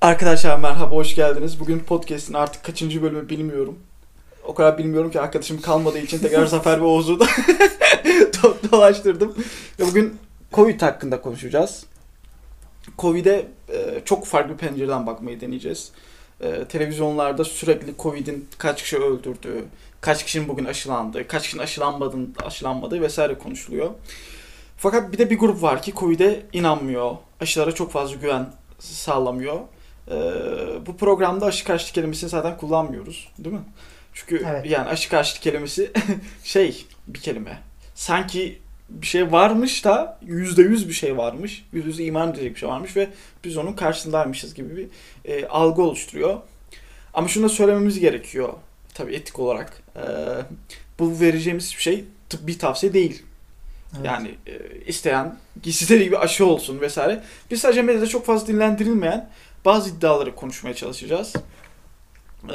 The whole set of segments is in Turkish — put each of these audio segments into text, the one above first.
Arkadaşlar merhaba, hoş geldiniz. Bugün podcast'in artık kaçıncı bölümü bilmiyorum. O kadar bilmiyorum ki arkadaşım kalmadığı için tekrar Zafer ve Oğuz'u da do- dolaştırdım. Ve bugün Covid hakkında konuşacağız. Covid'e e, çok farklı pencereden bakmayı deneyeceğiz. E, televizyonlarda sürekli Covid'in kaç kişi öldürdüğü, kaç kişinin bugün aşılandığı, kaç kişinin aşılanmadığı, aşılanmadığı vesaire konuşuluyor. Fakat bir de bir grup var ki Covid'e inanmıyor. Aşılara çok fazla güven sağlamıyor. Ee, bu programda aşı karşıtı kelimesini zaten kullanmıyoruz. Değil mi? Çünkü Evet. yani aşı karşıtı kelimesi şey bir kelime. Sanki bir şey varmış da yüzde yüz bir şey varmış. Yüzde yüz iman edecek bir şey varmış ve biz onun karşısındaymışız gibi bir e, algı oluşturuyor. Ama şunu da söylememiz gerekiyor. Tabii etik olarak. Ee, bu vereceğimiz şey tıbbi tavsiye değil. Evet. Yani e, isteyen istediği gibi aşı olsun vesaire. Biz sadece medyada çok fazla dinlendirilmeyen bazı iddiaları konuşmaya çalışacağız. Ee,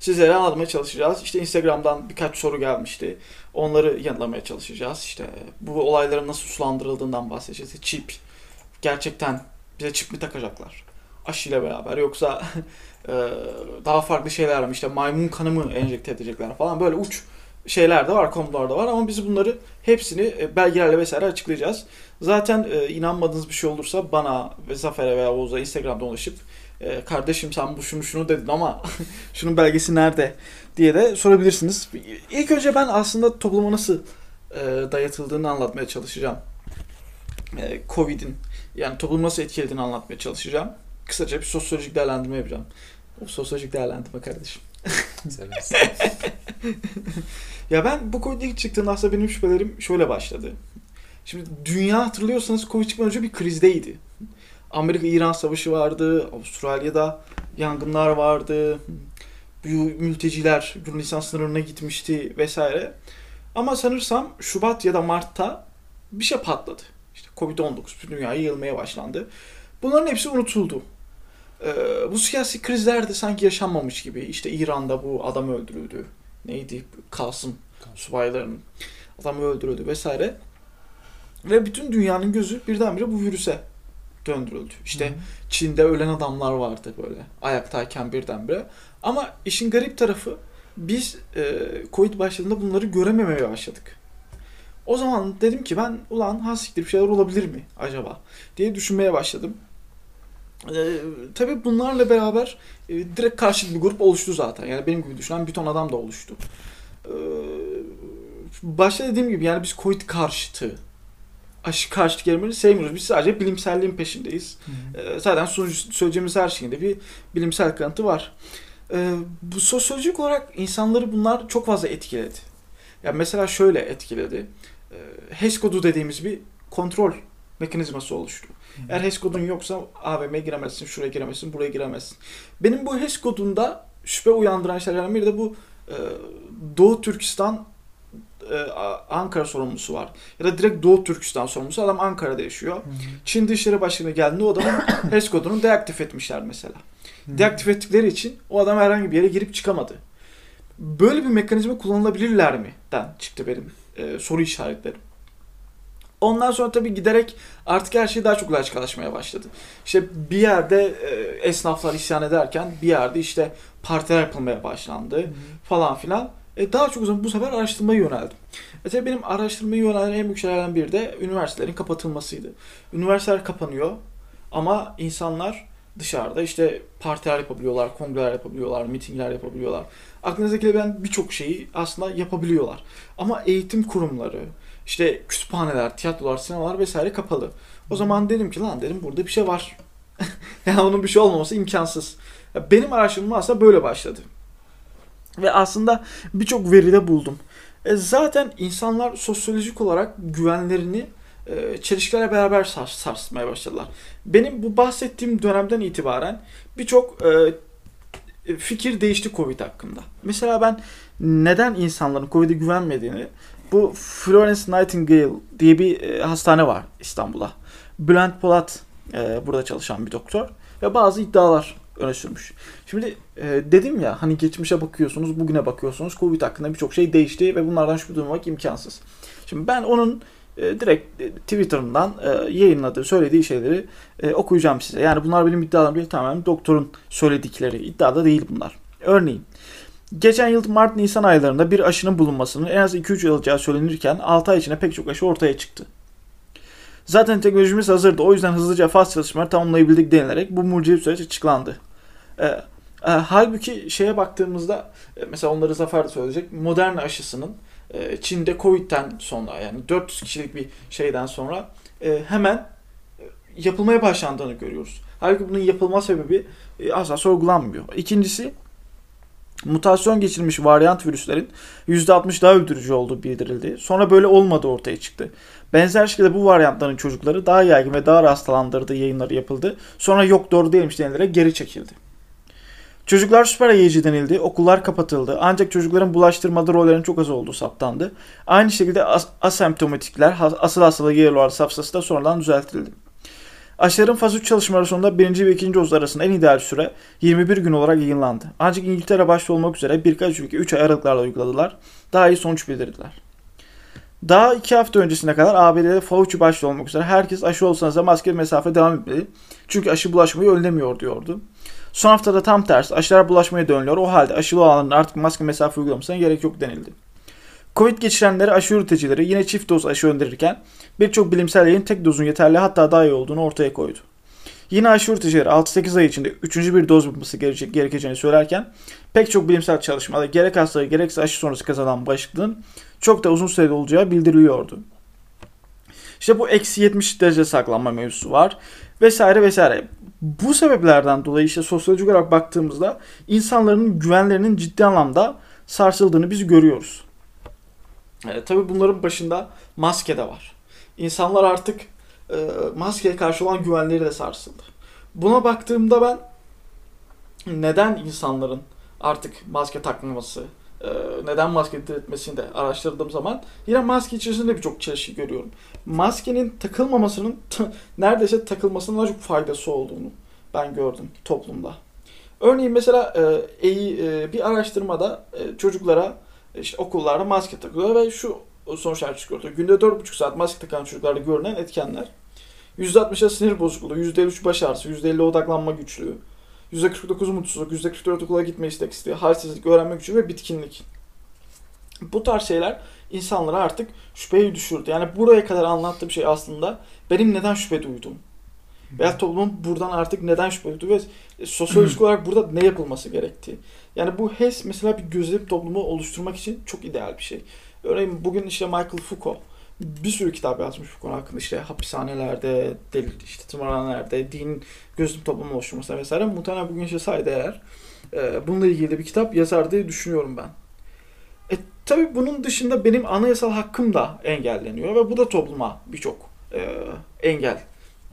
sizlere anlatmaya çalışacağız. İşte Instagram'dan birkaç soru gelmişti. Onları yanıtlamaya çalışacağız. İşte bu olayların nasıl sulandırıldığından bahsedeceğiz. Çip. Gerçekten bize çip mi takacaklar? Aşıyla beraber yoksa e, daha farklı şeyler mi? İşte maymun kanı mı enjekte edecekler falan. Böyle uç şeyler de var, konular da var ama biz bunları hepsini e, belgelerle vesaire açıklayacağız. Zaten e, inanmadığınız bir şey olursa bana ve Zafer'e veya Oğuz'a Instagram'dan ulaşıp e, kardeşim sen bu şunu şunu dedin ama şunun belgesi nerede diye de sorabilirsiniz. İlk önce ben aslında topluma nasıl e, dayatıldığını anlatmaya çalışacağım. E, Covid'in yani toplumu nasıl etkilediğini anlatmaya çalışacağım. Kısaca bir sosyolojik değerlendirme yapacağım. O sosyolojik değerlendirme kardeşim. Ya ben bu Covid ilk çıktığında aslında benim şüphelerim şöyle başladı. Şimdi dünya hatırlıyorsanız Covid çıkmadan önce bir krizdeydi. Amerika-İran savaşı vardı, Avustralya'da yangınlar vardı, mülteciler Yunanistan sınırına gitmişti vesaire. Ama sanırsam Şubat ya da Mart'ta bir şey patladı. İşte Covid-19 bütün dünyaya yayılmaya başlandı. Bunların hepsi unutuldu. Ee, bu siyasi krizler de sanki yaşanmamış gibi. İşte İran'da bu adam öldürüldü. Neydi? Kasım subaylarının adamı öldürüldü vesaire. Ve bütün dünyanın gözü birdenbire bu virüse döndürüldü. İşte Hı hı. Çin'de ölen adamlar vardı böyle ayaktayken birdenbire. Ama işin garip tarafı biz e, Covid başladığında bunları görememeye başladık. O zaman dedim ki ben ulan hasiktir bir şeyler olabilir mi acaba diye düşünmeye başladım. E, tabii bunlarla beraber e, direkt karşıt bir grup oluştu zaten. Yani benim gibi düşünen bir ton adam da oluştu. E, başta dediğim gibi yani biz Covid karşıtı aşı karşıtı kelimeleri sevmiyoruz. Biz sadece bilimselliğin peşindeyiz. Hı hı. Ee, zaten sonuç, söyleyeceğimiz her şeyinde bir bilimsel kanıtı var. Ee, bu sosyolojik olarak insanları bunlar çok fazla etkiledi. Ya mesela şöyle etkiledi. Ee, HES kodu dediğimiz bir kontrol mekanizması oluştu. Eğer HES kodun yoksa AVM'ye giremezsin, şuraya giremezsin, buraya giremezsin. Benim bu HES kodunda şüphe uyandıran şeylerden biri de bu e, Doğu Türkistan e, Ankara sorumlusu var. Ya da direkt Doğu Türkistan sorumlusu. Adam Ankara'da yaşıyor. Hı hı. Çin Dışişleri Başkanı geldiğinde o adamın HES kodunu deaktif etmişler mesela. Hı hı. Deaktif ettikleri için o adam herhangi bir yere girip çıkamadı. Böyle bir mekanizma kullanılabilirler mi? Den çıktı benim e, soru işaretlerim. Ondan sonra tabii giderek artık her şey daha çok laçkalaşmaya başladı. İşte bir yerde e, esnaflar isyan ederken bir yerde işte partiler yapılmaya başlandı Hı hı. falan filan. E, daha çok zaman bu sefer araştırmaya yöneldim. E tabii benim araştırmaya yönelen en büyük şeylerden biri de üniversitelerin kapatılmasıydı. Üniversiteler kapanıyor ama insanlar dışarıda işte partiler yapabiliyorlar, kongreler yapabiliyorlar, mitingler yapabiliyorlar. Aklınıza gelebilen birçok şeyi aslında yapabiliyorlar. Ama eğitim kurumları, işte kütüphaneler, tiyatrolar, sinemalar vesaire kapalı. O zaman dedim ki lan dedim burada bir şey var. yani onun bir şey olmaması imkansız. Ya Benim araştırmam aslında böyle başladı. Ve aslında birçok veride buldum. E zaten insanlar sosyolojik olarak güvenlerini e, çelişkilerle beraber sars- sarsmaya başladılar. Benim bu bahsettiğim dönemden itibaren birçok e, e, fikir değişti Covid hakkında. Mesela ben neden insanların Covid'e güvenmediğini bu Florence Nightingale diye bir e, hastane var İstanbul'da. Bülent Polat e, burada çalışan bir doktor ve bazı iddialar öne sürmüş. Şimdi e, dedim ya hani geçmişe bakıyorsunuz, bugüne bakıyorsunuz. Covid hakkında birçok şey değişti ve bunlardan şüphe duymamak imkansız. Şimdi ben onun e, direkt e, Twitter'ından e, yayınladığı, söylediği şeyleri e, okuyacağım size. Yani bunlar benim iddialarım değil tamamen doktorun söyledikleri. İddia değil bunlar. Örneğin Geçen yıl Mart-Nisan aylarında bir aşının bulunmasının en az 2-3 yıl alacağı söylenirken 6 ay içinde pek çok aşı ortaya çıktı. Zaten teknolojimiz hazırdı. O yüzden hızlıca faz çalışmaları tamamlayabildik denilerek bu mucizevi süreç açıklandı. Ee, e, halbuki şeye baktığımızda e, mesela onları Zafer de söyleyecek. Modern aşısının e, Çin'de Covid'den sonra yani 400 kişilik bir şeyden sonra e, hemen e, yapılmaya başlandığını görüyoruz. Halbuki bunun yapılma sebebi e, asla sorgulanmıyor. İkincisi mutasyon geçirmiş varyant virüslerin %60 daha öldürücü olduğu bildirildi. Sonra böyle olmadı ortaya çıktı. Benzer şekilde bu varyantların çocukları daha yaygın ve daha hastalandırdığı yayınları yapıldı. Sonra yok doğru değilmiş denilerek geri çekildi. Çocuklar süper ayıcı denildi, okullar kapatıldı ancak çocukların bulaştırmada rollerinin çok az olduğu saptandı. Aynı şekilde as- asemptomatikler asıl hastalığı geliyorlar safsası da sonradan düzeltildi. Aşıların faz 3 çalışmaları sonunda birinci ve ikinci doz arasında en ideal süre 21 gün olarak yayınlandı. Ancak İngiltere başta olmak üzere birkaç ülke 3 ay aralıklarla uyguladılar. Daha iyi sonuç bildirdiler. Daha 2 hafta öncesine kadar ABD'de Fauci başta olmak üzere herkes aşı olsanız da maske mesafe devam etmeli. Çünkü aşı bulaşmayı önlemiyor diyordu. Son haftada tam tersi aşılar bulaşmaya dönüyor. O halde aşılı olanların artık maske mesafe uygulamasına gerek yok denildi. Covid geçirenlere aşı üreticileri yine çift doz aşı önerirken birçok bilimsel yayın tek dozun yeterli hatta daha iyi olduğunu ortaya koydu. Yine aşı üreticileri 6-8 ay içinde 3. bir doz gerekecek, gerekeceğini söylerken pek çok bilimsel çalışmada gerek hastalığı gerekse aşı sonrası kazanan bağışıklığın çok da uzun süreli olacağı bildiriliyordu. İşte bu eksi 70 derece saklanma mevzusu var vesaire vesaire. Bu sebeplerden dolayı işte sosyolojik olarak baktığımızda insanların güvenlerinin ciddi anlamda sarsıldığını biz görüyoruz. E, tabii bunların başında maske de var. İnsanlar artık e, maskeye karşı olan güvenleri de sarsıldı. Buna baktığımda ben neden insanların artık maske takmaması, neden maske diretmesini de araştırdığım zaman yine maske içerisinde birçok çelişki görüyorum. Maskenin takılmamasının neredeyse takılmasının çok faydası olduğunu ben gördüm toplumda. Örneğin mesela e, e, bir araştırmada e, çocuklara işte okullarda maske takılıyor ve şu sonuçlar çıkıyor. Günde 4,5 saat maske takan çocuklarda görünen etkenler. %60'a sinir bozukluğu, %53 baş ağrısı, %50 odaklanma güçlüğü, %49 mutsuzluk, %44 okula gitme istek isteği, halsizlik, öğrenme gücü ve bitkinlik. Bu tarz şeyler insanlara artık şüpheyi düşürdü. Yani buraya kadar anlattığım şey aslında benim neden şüphe duydum. Veya toplumun buradan artık neden şüphe duyduğu ve sosyolojik olarak burada ne yapılması gerektiği. Yani bu HES mesela bir gözlem toplumu oluşturmak için çok ideal bir şey. Örneğin bugün işte Michael Foucault bir sürü kitap yazmış bu konu hakkında işte hapishanelerde, deli, işte tımarhanelerde, din gözlem toplumu oluşturması vesaire. Muhtemelen bugün yaşasaydı eğer e, bununla ilgili de bir kitap yazar diye düşünüyorum ben. E tabi bunun dışında benim anayasal hakkım da engelleniyor ve bu da topluma birçok e, engel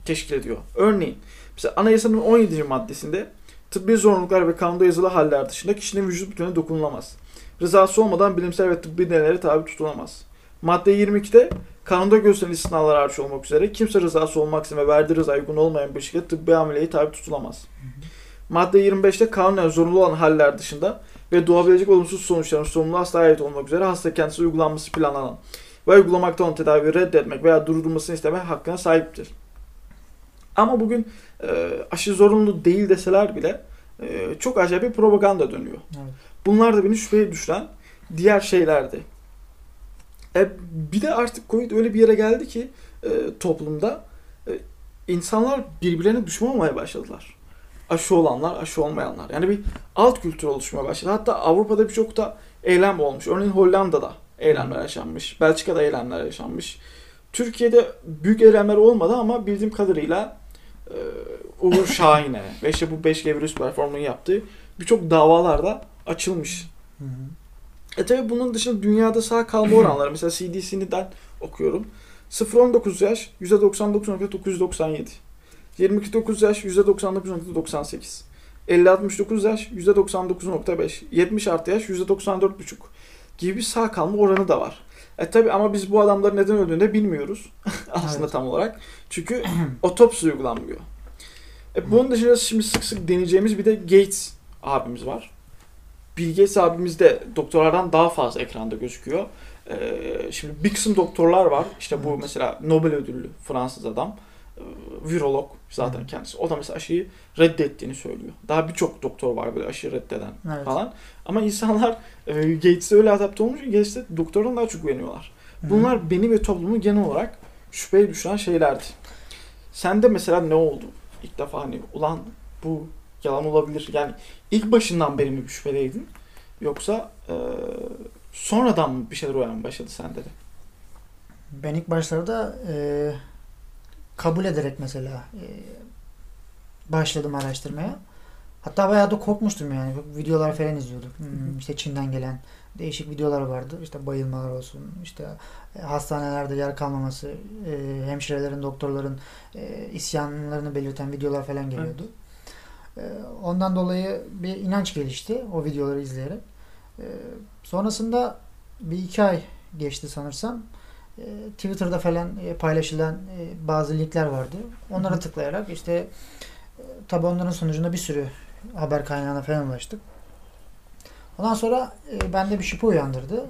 teşkil ediyor. Örneğin mesela anayasanın 17. maddesinde tıbbi zorunluluklar ve kanunda yazılı haller dışında kişinin vücut bütününe dokunulamaz. Rızası olmadan bilimsel ve tıbbi deneylere tabi tutulamaz. Madde 22'de kanunda gösterilen istisnalar hariç olmak üzere kimse rızası olmaksızın ve verdiği rıza uygun olmayan bir şekilde tıbbi ameliyeye tabi tutulamaz. Madde 25'te kanunen zorunlu olan haller dışında ve doğabilecek olumsuz sonuçların sorumluluğu hastaya ait olmak üzere hasta kendisi uygulanması planlanan ve uygulamakta olan tedaviyi reddetmek veya durdurulmasını isteme hakkına sahiptir. Ama bugün e, aşı zorunlu değil deseler bile e, çok acayip bir propaganda dönüyor. Evet. Bunlar da beni şüpheye düşüren diğer şeylerdi. E, bir de artık Covid öyle bir yere geldi ki e, toplumda e, insanlar birbirlerine düşman olmaya başladılar. Aşı olanlar, aşı olmayanlar. Yani bir alt kültür oluşmaya başladı. Hatta Avrupa'da birçok da eylem olmuş. Örneğin Hollanda'da eylemler yaşanmış. Belçika'da eylemler yaşanmış. Türkiye'de büyük eylemler olmadı ama bildiğim kadarıyla e, Uğur Şahin'e ve işte bu 5G virüs platformunun yaptığı birçok davalarda açılmış. Hı hı. E tabi bunun dışında dünyada sağ kalma oranları mesela CDC'den okuyorum. 0-19 yaş %99.997. 22-9 yaş %99.98. 50-69 yaş %99.5. 70 artı yaş %94.5 gibi sağ kalma oranı da var. E tabi ama biz bu adamların neden öldüğünü de bilmiyoruz aslında evet. tam olarak. Çünkü otopsi uygulanmıyor. E bunun dışında şimdi sık sık deneyeceğimiz bir de Gates abimiz var. Bill Gates abimiz de doktorlardan daha fazla ekranda gözüküyor. Ee, şimdi bir kısım doktorlar var. İşte bu Evet. mesela Nobel ödüllü Fransız adam. Ee, Virolog zaten Hı. kendisi. O da mesela aşıyı reddettiğini söylüyor. Daha birçok doktor var böyle aşıyı reddeden Evet. falan. Ama insanlar e, Gates'e öyle adapte olmuş ki Gates'e doktordan daha çok güveniyorlar. Hı. Bunlar beni ve toplumu genel olarak şüpheye düşüren şeylerdi. Sende mesela ne oldu? İlk defa hani ulan bu yalan olabilir. Yani ilk başından beri mi bir şüphedeydin? Yoksa e, sonradan mı bir şeyler uyanmaya başladı sende de? Ben ilk başlarda e, kabul ederek mesela e, başladım araştırmaya. Hatta bayağı da korkmuştum yani. Videolar falan izliyorduk. Hmm, işte Çin'den gelen değişik videolar vardı. İşte bayılmalar olsun, işte e, hastanelerde yer kalmaması, e, hemşirelerin, doktorların e, isyanlarını belirten videolar falan geliyordu. E, ondan dolayı bir inanç gelişti o videoları izleyerek. E, sonrasında bir iki ay geçti sanırsam. E, Twitter'da falan e, paylaşılan e, bazı linkler vardı. Onlara tıklayarak işte e, tabi onların sonucunda bir sürü haber kaynağına falan ulaştık. Ondan sonra bende bir şüphe uyandırdı.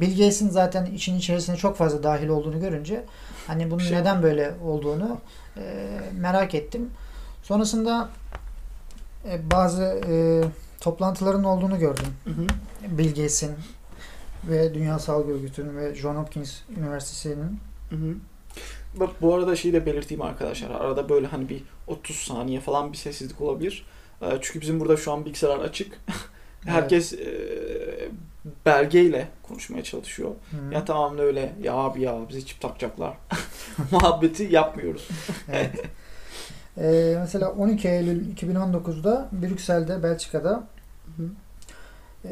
Bill Gates'in zaten işin içerisine çok fazla dahil olduğunu görünce hani bunun Şey- neden böyle olduğunu merak ettim. Sonrasında e, bazı e, toplantıların olduğunu gördüm. Hı hı. Bill Gates'in ve Dünya Sağlık Örgütü'nün ve John Hopkins Üniversitesi'nin Hı hı. Bak bu arada şeyi de belirteyim arkadaşlar. Arada böyle hani bir 30 saniye falan bir sessizlik olabilir. Ee, Çünkü bizim burada şu an bilgisayar açık. Herkes e, belgeyle konuşmaya çalışıyor. Hı. Ya tamamen öyle ya abi ya bizi çip takacaklar. Muhabbeti yapmıyoruz. Evet. Ee, mesela 12 Eylül 2019'da Brüksel'de, Belçika'da e,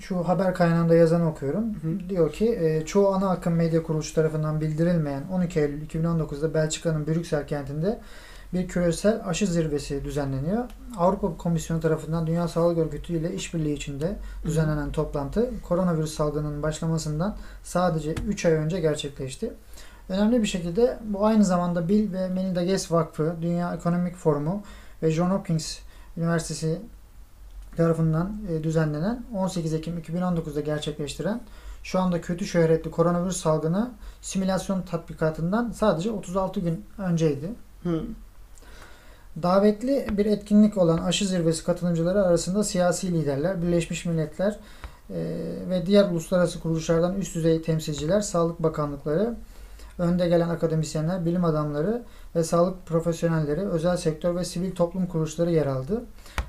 şu haber kaynağında yazanı okuyorum. Hı. Diyor ki e, çoğu ana akım medya kuruluşu tarafından bildirilmeyen 12 Eylül 2019'da Belçika'nın Brüksel kentinde bir küresel aşı zirvesi düzenleniyor. Avrupa Komisyonu tarafından Dünya Sağlık Örgütü ile işbirliği içinde düzenlenen toplantı koronavirüs salgınının başlamasından sadece 3 ay önce gerçekleşti. Önemli bir şekilde bu aynı zamanda Bill ve Melinda Gates Vakfı, Dünya Ekonomik Forumu ve John Hopkins Üniversitesi tarafından e, düzenlenen 18 Ekim 2019'da gerçekleştiren şu anda kötü şöhretli koronavirüs salgını simülasyon tatbikatından sadece 36 gün önceydi. Hı. Davetli bir etkinlik olan aşı zirvesi katılımcıları arasında siyasi liderler, Birleşmiş Milletler e, ve diğer uluslararası kuruluşlardan üst düzey temsilciler, sağlık bakanlıkları, önde gelen akademisyenler, bilim adamları ve sağlık profesyonelleri, özel sektör ve sivil toplum kuruluşları yer aldı.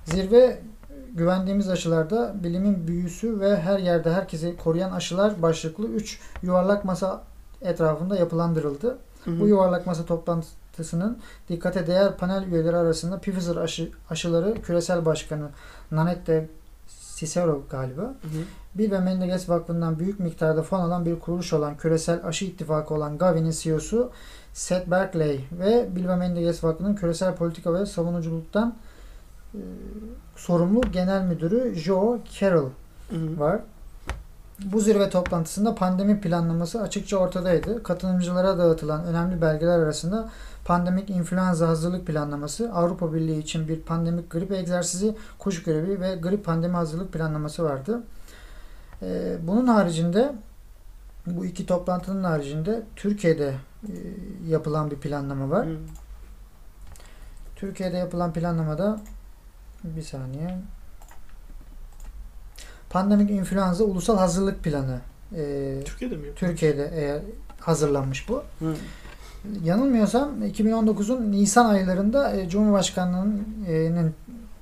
Zirve güvendiğimiz aşılarda bilimin büyüsü ve her yerde herkesi koruyan aşılar başlıklı 3 yuvarlak masa etrafında yapılandırıldı. Hı hı. Bu yuvarlak masa toplantısının dikkate değer panel üyeleri arasında Pfizer aşı, aşıları küresel başkanı Nanette Cicero galiba. Hı hı. Bill ve Melinda Gates Vakfı'ndan büyük miktarda fon alan bir kuruluş olan Küresel Aşı İttifakı olan Gavi'nin CEO'su Seth Berkley ve Bill ve Melinda Gates Vakfı'nın küresel politika ve savunuculuktan e, sorumlu genel müdürü Joe Carroll var. Bu zirve toplantısında pandemi planlaması açıkça ortadaydı. Katılımcılara dağıtılan önemli belgeler arasında pandemik influenza hazırlık planlaması, Avrupa Birliği için bir pandemik grip egzersizi, kuş grevi ve grip pandemi hazırlık planlaması vardı. Ee, bunun haricinde bu iki toplantının haricinde Türkiye'de e, yapılan bir planlama var. Hı. Türkiye'de yapılan planlamada bir saniye. Pandemik influenza ulusal hazırlık planı. Ee, Türkiye'de mi? Türkiye'de eğer hazırlanmış bu. Hı. Yanılmıyorsam 2019'un Nisan aylarında e, Cumhurbaşkanlığı'nın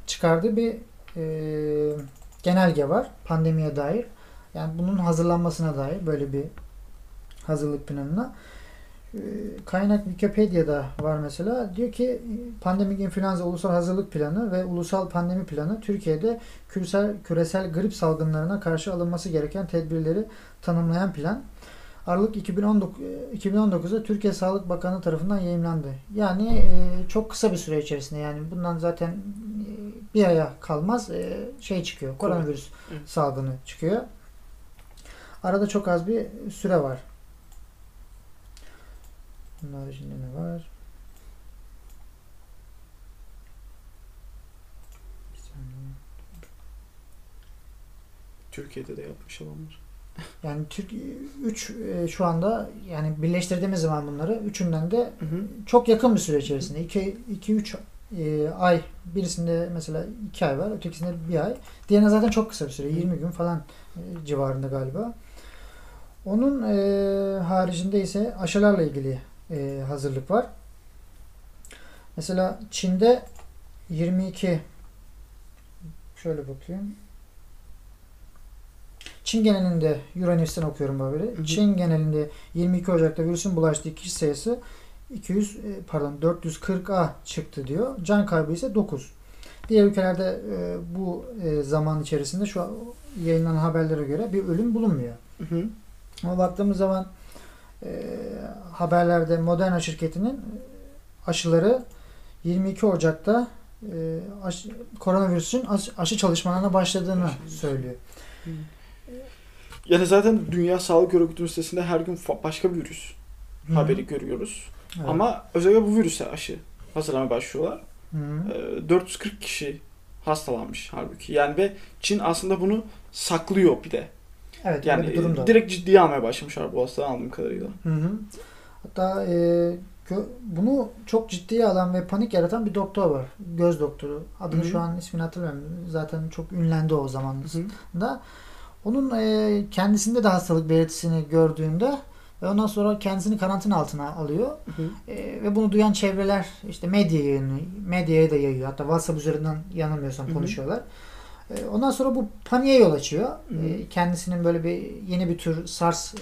çıkardığı bir e, genelge var pandemiye dair. Yani bunun hazırlanmasına dair böyle bir hazırlık planına. E, Kaynak Wikipedia'da var mesela. Diyor ki e, pandemik influenza ulusal hazırlık planı ve ulusal pandemi planı Türkiye'de küresel küresel grip salgınlarına karşı alınması gereken tedbirleri tanımlayan plan. Aralık 2019 e, 2019'da Türkiye Sağlık Bakanı tarafından yayınlandı. Yani e, çok kısa bir süre içerisinde yani bundan zaten e, bir aya kalmaz e, şey çıkıyor. Koronavirüs salgını çıkıyor. Arada çok az bir süre var. Bunun haricinde ne var? Türkiye'de de yapmış olanlar. Yani Türk 3 şu anda yani birleştirdiğimiz zaman bunları üçünden de Hı hı. çok yakın bir süre içerisinde 2 2 3 ay birisinde mesela 2 ay var, ötekisinde bir ay. Diğerine zaten çok kısa bir süre, 20 gün falan e, civarında galiba. Onun e, haricinde ise aşılarla ilgili e, hazırlık var. Mesela Çin'de 22 şöyle bakayım. Çin genelinde Euronews'ten okuyorum hı. Çin genelinde 22 Ocak'ta virüsün bulaştığı kişi sayısı 200 e, pardon 440'a çıktı diyor. Can kaybı ise 9. Diğer ülkelerde e, bu e, zaman içerisinde şu an yayınlanan haberlere göre bir ölüm bulunmuyor. Hı hı. Ama baktığımız zaman e, haberlerde Moderna şirketinin aşıları 22 Ocak'ta e, aşı, koronavirüsün aşı, aşı çalışmalarına başladığını söylüyor. Yani zaten Dünya Sağlık Örgütü'nün sitesinde her gün başka bir virüs Hı. haberi görüyoruz. Evet. Ama özellikle bu virüse aşı hazırlamaya başlıyorlar. Hı. Ee, 440 kişi hastalanmış halbuki. Yani ve Çin aslında bunu saklıyor bir de. Evet, Yani bir durum da e, var. direkt ciddiye almaya başlamışlar bu hastalığı anladığım kadarıyla. Hı hı. Hatta e, gö- bunu çok ciddiye alan ve panik yaratan bir doktor var. Göz doktoru. Adını Hı hı. şu an ismini hatırlamıyorum. Zaten çok ünlendi o zaman Hı hı. da. Onun e, kendisinde de hastalık belirtisini gördüğünde ve ondan sonra kendisini karantina altına alıyor. Hı hı. E, ve bunu duyan çevreler işte medya yayını, medyaya da yayıyor. Hatta WhatsApp üzerinden yanılmıyorsam Hı hı. konuşuyorlar. E, ondan sonra bu paniğe yol açıyor. Hı hı. E, kendisinin böyle bir yeni bir tür SARS e,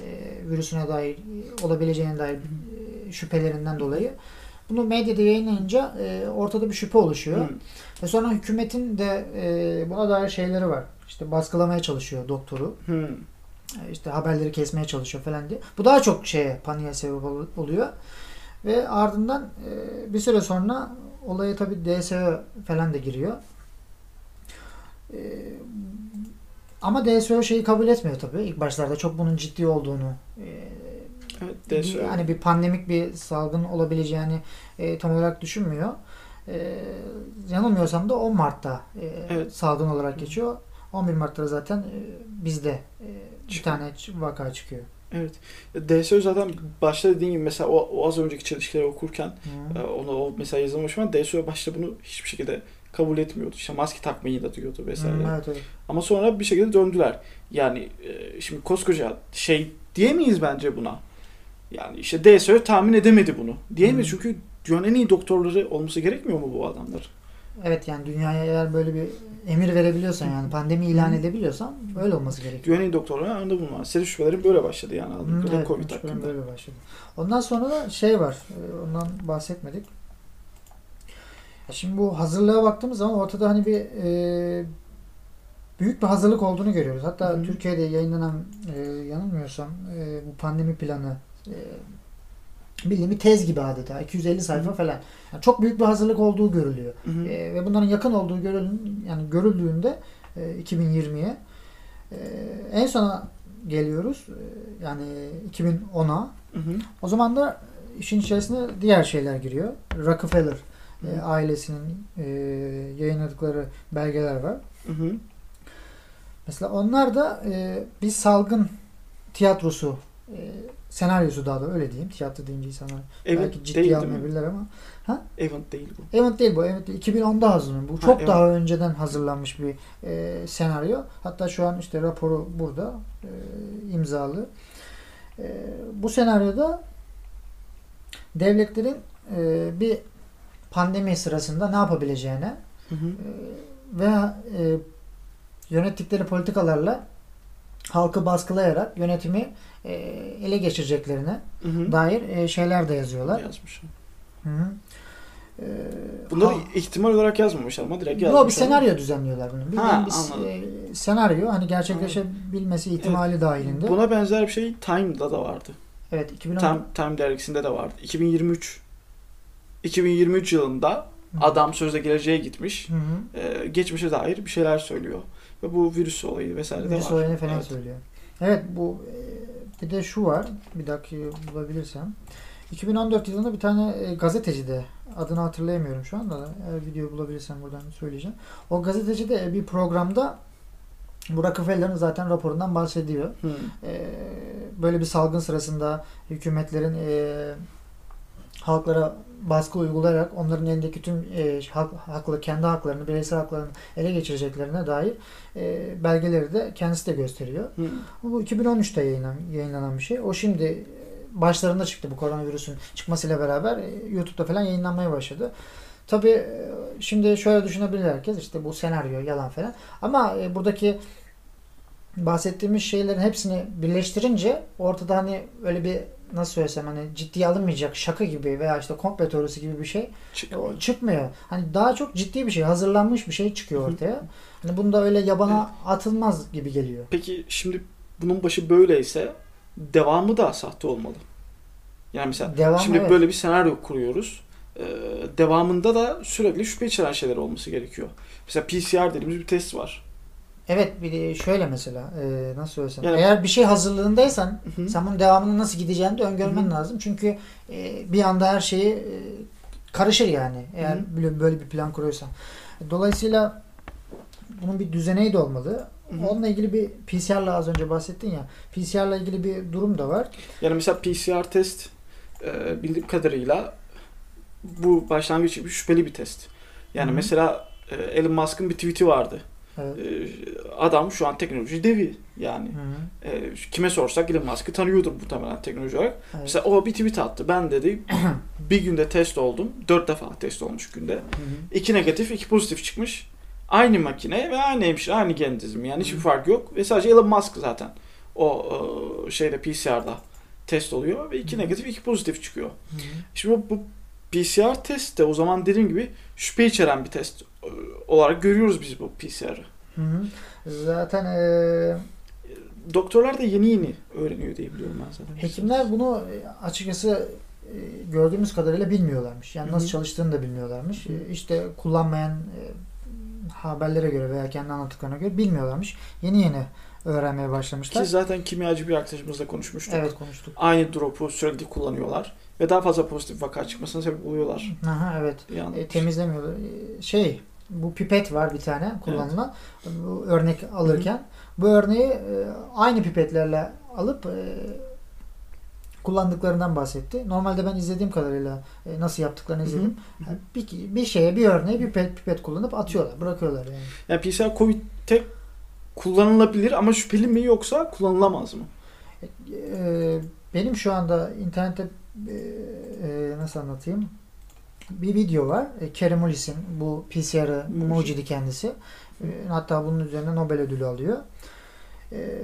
virüsüne dair e, olabileceğine dair e, şüphelerinden dolayı. Bunu medyada yayınlayınca ortada bir şüphe oluşuyor. Hı. Ve sonra hükümetin de buna dair şeyleri var. İşte baskılamaya çalışıyor doktoru. Hı. İşte haberleri kesmeye çalışıyor falan diye. Bu daha çok şeye paniğe sebep ol- oluyor. Ve ardından bir süre sonra olaya tabi DSO falan da giriyor. E, ama DSO şeyi kabul etmiyor tabi. İlk başlarda çok bunun ciddi olduğunu e, Evet, DSO. hani bir pandemik bir salgın olabileceğini e, tam olarak düşünmüyor. E, yanılmıyorsam da 10 Mart'ta e, Evet. salgın olarak geçiyor. 11 Mart'ta zaten e, bizde e, bir tane vaka çıkıyor. Evet. DSO zaten başta dediğin gibi mesela o, o az önceki çelişkileri okurken Hı. e, onu o mesela yazılmış ama DSO başta bunu hiçbir şekilde kabul etmiyordu. İşte maske takmayı da diyordu vesaire. Hı, evet, evet. Ama sonra bir şekilde döndüler. Yani e, şimdi koskoca şey diyemeyiz bence buna. Yani işte DSO tahmin edemedi bunu. Diyemeyiz Hı. çünkü dünyanın en iyi doktorları olması gerekmiyor mu bu adamlar? Evet yani dünyaya eğer böyle bir emir verebiliyorsan yani pandemi ilan edebiliyorsan böyle olması gerekiyor. Dünyanın en iyi doktorları anında bunlar. Senin şüphelerin böyle başladı yani kadarıyla evet, Covid hakkında. böyle başladı. Ondan sonra da şey var. e, Ondan bahsetmedik. Şimdi bu hazırlığa baktığımız zaman ortada hani bir e, büyük bir hazırlık olduğunu görüyoruz. Hatta Hı. Türkiye'de yayınlanan e, yanılmıyorsam e, bu pandemi planı e, bildiğin bir tez gibi adeta. 250 sayfa Hı. falan. Yani çok büyük bir hazırlık olduğu görülüyor. Hı hı. E, ve bunların yakın olduğu görül yani görüldüğünde e, 2020'ye e, en sona geliyoruz. E, yani 2010'a. Hı hı. O zaman da işin içerisine diğer şeyler giriyor. Rockefeller e, Hı. ailesinin e, yayınladıkları belgeler var. Hı hı. Mesela onlar da e, bir salgın tiyatrosu e, senaryosu daha da öyle diyeyim. Tiyatro deyince insanlar Evet belki mi? almayabilirler ama Event değil bu. Evet değil bu. Evet değil. 2010'da hazırlanıyor. Bu Ha, çok evet. daha önceden hazırlanmış bir e, senaryo. Hatta şu an işte raporu burada e, imzalı. E, bu senaryoda devletlerin e, bir pandemi sırasında ne yapabileceğine Hı hı. ve e, yönettikleri politikalarla halkı baskılayarak yönetimi e, ele geçireceklerine Hı hı. dair e, şeyler de yazıyorlar. Yazmış. Hı hı. E, Bunları ha- ihtimal olarak yazmamışlar ama direkt Yok yazmışlar. bir senaryo düzenliyorlar bunu. Bildiğin Ha, bir anladım. e, senaryo hani gerçekleşebilmesi ihtimali dahilinde. Buna benzer bir şey Time'da da vardı. evet 2010 Time, Time dergisinde de vardı. 2023 2023 yılında Hı. adam sözde geleceğe gitmiş. E, geçmişe dair bir şeyler söylüyor. Ve bu virüs olayı vesaire de Virüs var. olayını falan Evet. söylüyor. Evet bu e, bir de şu var. Bir dakika bulabilirsem. 2014 yılında bir tane e, gazeteci de adını hatırlayamıyorum şu anda da. Eğer video bulabilirsem buradan söyleyeceğim. O gazeteci de bir programda Bu Rockefeller'ın zaten raporundan bahsediyor. Hı. Ee, böyle bir salgın sırasında hükümetlerin e, halklara baskı uygulayarak onların elindeki tüm e, hak, haklı, kendi haklarını, bireysel haklarını ele geçireceklerine dair e, belgeleri de kendisi de gösteriyor. Hı. Bu 2013'te yayınlan, yayınlanan bir şey. O şimdi e, başlarında çıktı bu koronavirüsün çıkmasıyla beraber e, YouTube'da falan yayınlanmaya başladı. Tabii e, şimdi şöyle düşünebilir herkes işte bu senaryo yalan falan. Ama buradaki bahsettiğimiz şeylerin hepsini birleştirince ortada hani öyle bir nasıl söylesem hani ciddiye alınmayacak şaka gibi veya işte komplo teorisi gibi bir şey Çıkıyor. o çıkmıyor. Hani daha çok ciddi bir şey, hazırlanmış bir şey çıkıyor ortaya. Hani bunda öyle yabana atılmaz gibi geliyor. Peki şimdi bunun başı böyleyse devamı da sahte olmalı. Yani mesela Devam, şimdi evet. böyle bir senaryo kuruyoruz. Ee, devamında da sürekli şüphe içeren şeyler olması gerekiyor. Mesela PCR dediğimiz bir test var. Evet bir şöyle mesela e, nasıl söylesem. Yani- Eğer bir şey hazırlığındaysan Hı sen bunun devamının nasıl gideceğini de öngörmen Hı lazım. Çünkü e, bir anda her şeyi e, karışır yani. Eğer Hı böyle, böyle bir plan kuruyorsan. Dolayısıyla bunun bir düzeneği de olmalı. Hı hı. Onunla ilgili bir PCR'la az önce bahsettin ya. PCR'la ilgili bir durum da var. Yani mesela PCR test e, bildiğim kadarıyla bu başlangıç gibi şüpheli bir test. Yani hı. mesela e, Elon Musk'ın bir tweet'i vardı. Evet. E, adam şu an teknoloji devi yani. Hı. E, kime sorsak Elon Musk'ı tanıyordur muhtemelen teknoloji olarak. Evet. Mesela o bir tweet attı. Ben dedi bir günde test oldum. Dört defa test olmuş günde. Hı hı. İki negatif, iki pozitif çıkmış. Aynı makine ve aynı hemşire, aynı genetizm. Yani hiçbir Hı. fark yok. Ve sadece Elon Musk zaten o e, şeyde PCR'da test oluyor ve iki Hı. negatif, iki pozitif çıkıyor. Hı. Şimdi bu, bu PCR test de o zaman dediğim gibi şüphe içeren bir test olarak görüyoruz biz bu PCR'ı. Zaten e, Doktorlar da yeni yeni öğreniyor diye biliyorum ben zaten. hekimler bunu e, açıkçası e, gördüğümüz kadarıyla bilmiyorlarmış. Yani Hı nasıl çalıştığını da bilmiyorlarmış. Hı. E, İşte kullanmayan haberlere göre veya kendi anlattıklarına göre bilmiyorlarmış. Yeni yeni öğrenmeye başlamışlar. Ki zaten kimyacı bir arkadaşımızla konuşmuştuk. Evet konuştuk. Aynı drop'u sürekli kullanıyorlar ve daha fazla pozitif vaka çıkmasına sebep oluyorlar. Aha, evet. Yani E, temizlemiyorlar. E, şey bu pipet var bir tane kullanılan. Bu örnek alırken bu örneği e, aynı pipetlerle alıp e, kullandıklarından bahsetti. Normalde ben izlediğim kadarıyla nasıl yaptıklarını izledim. Hı hı. Bir, bir şeye bir örneğe bir pipet, pipet kullanıp atıyorlar, bırakıyorlar yani. Yani PCR Covid'te kullanılabilir ama şüpheli mi yoksa kullanılamaz mı? Benim şu anda internette e, nasıl anlatayım? Bir video var. E, Kerem Ulis'in bu PCR'ı Mucidi. kendisi. E, hatta bunun üzerine Nobel ödülü alıyor. E,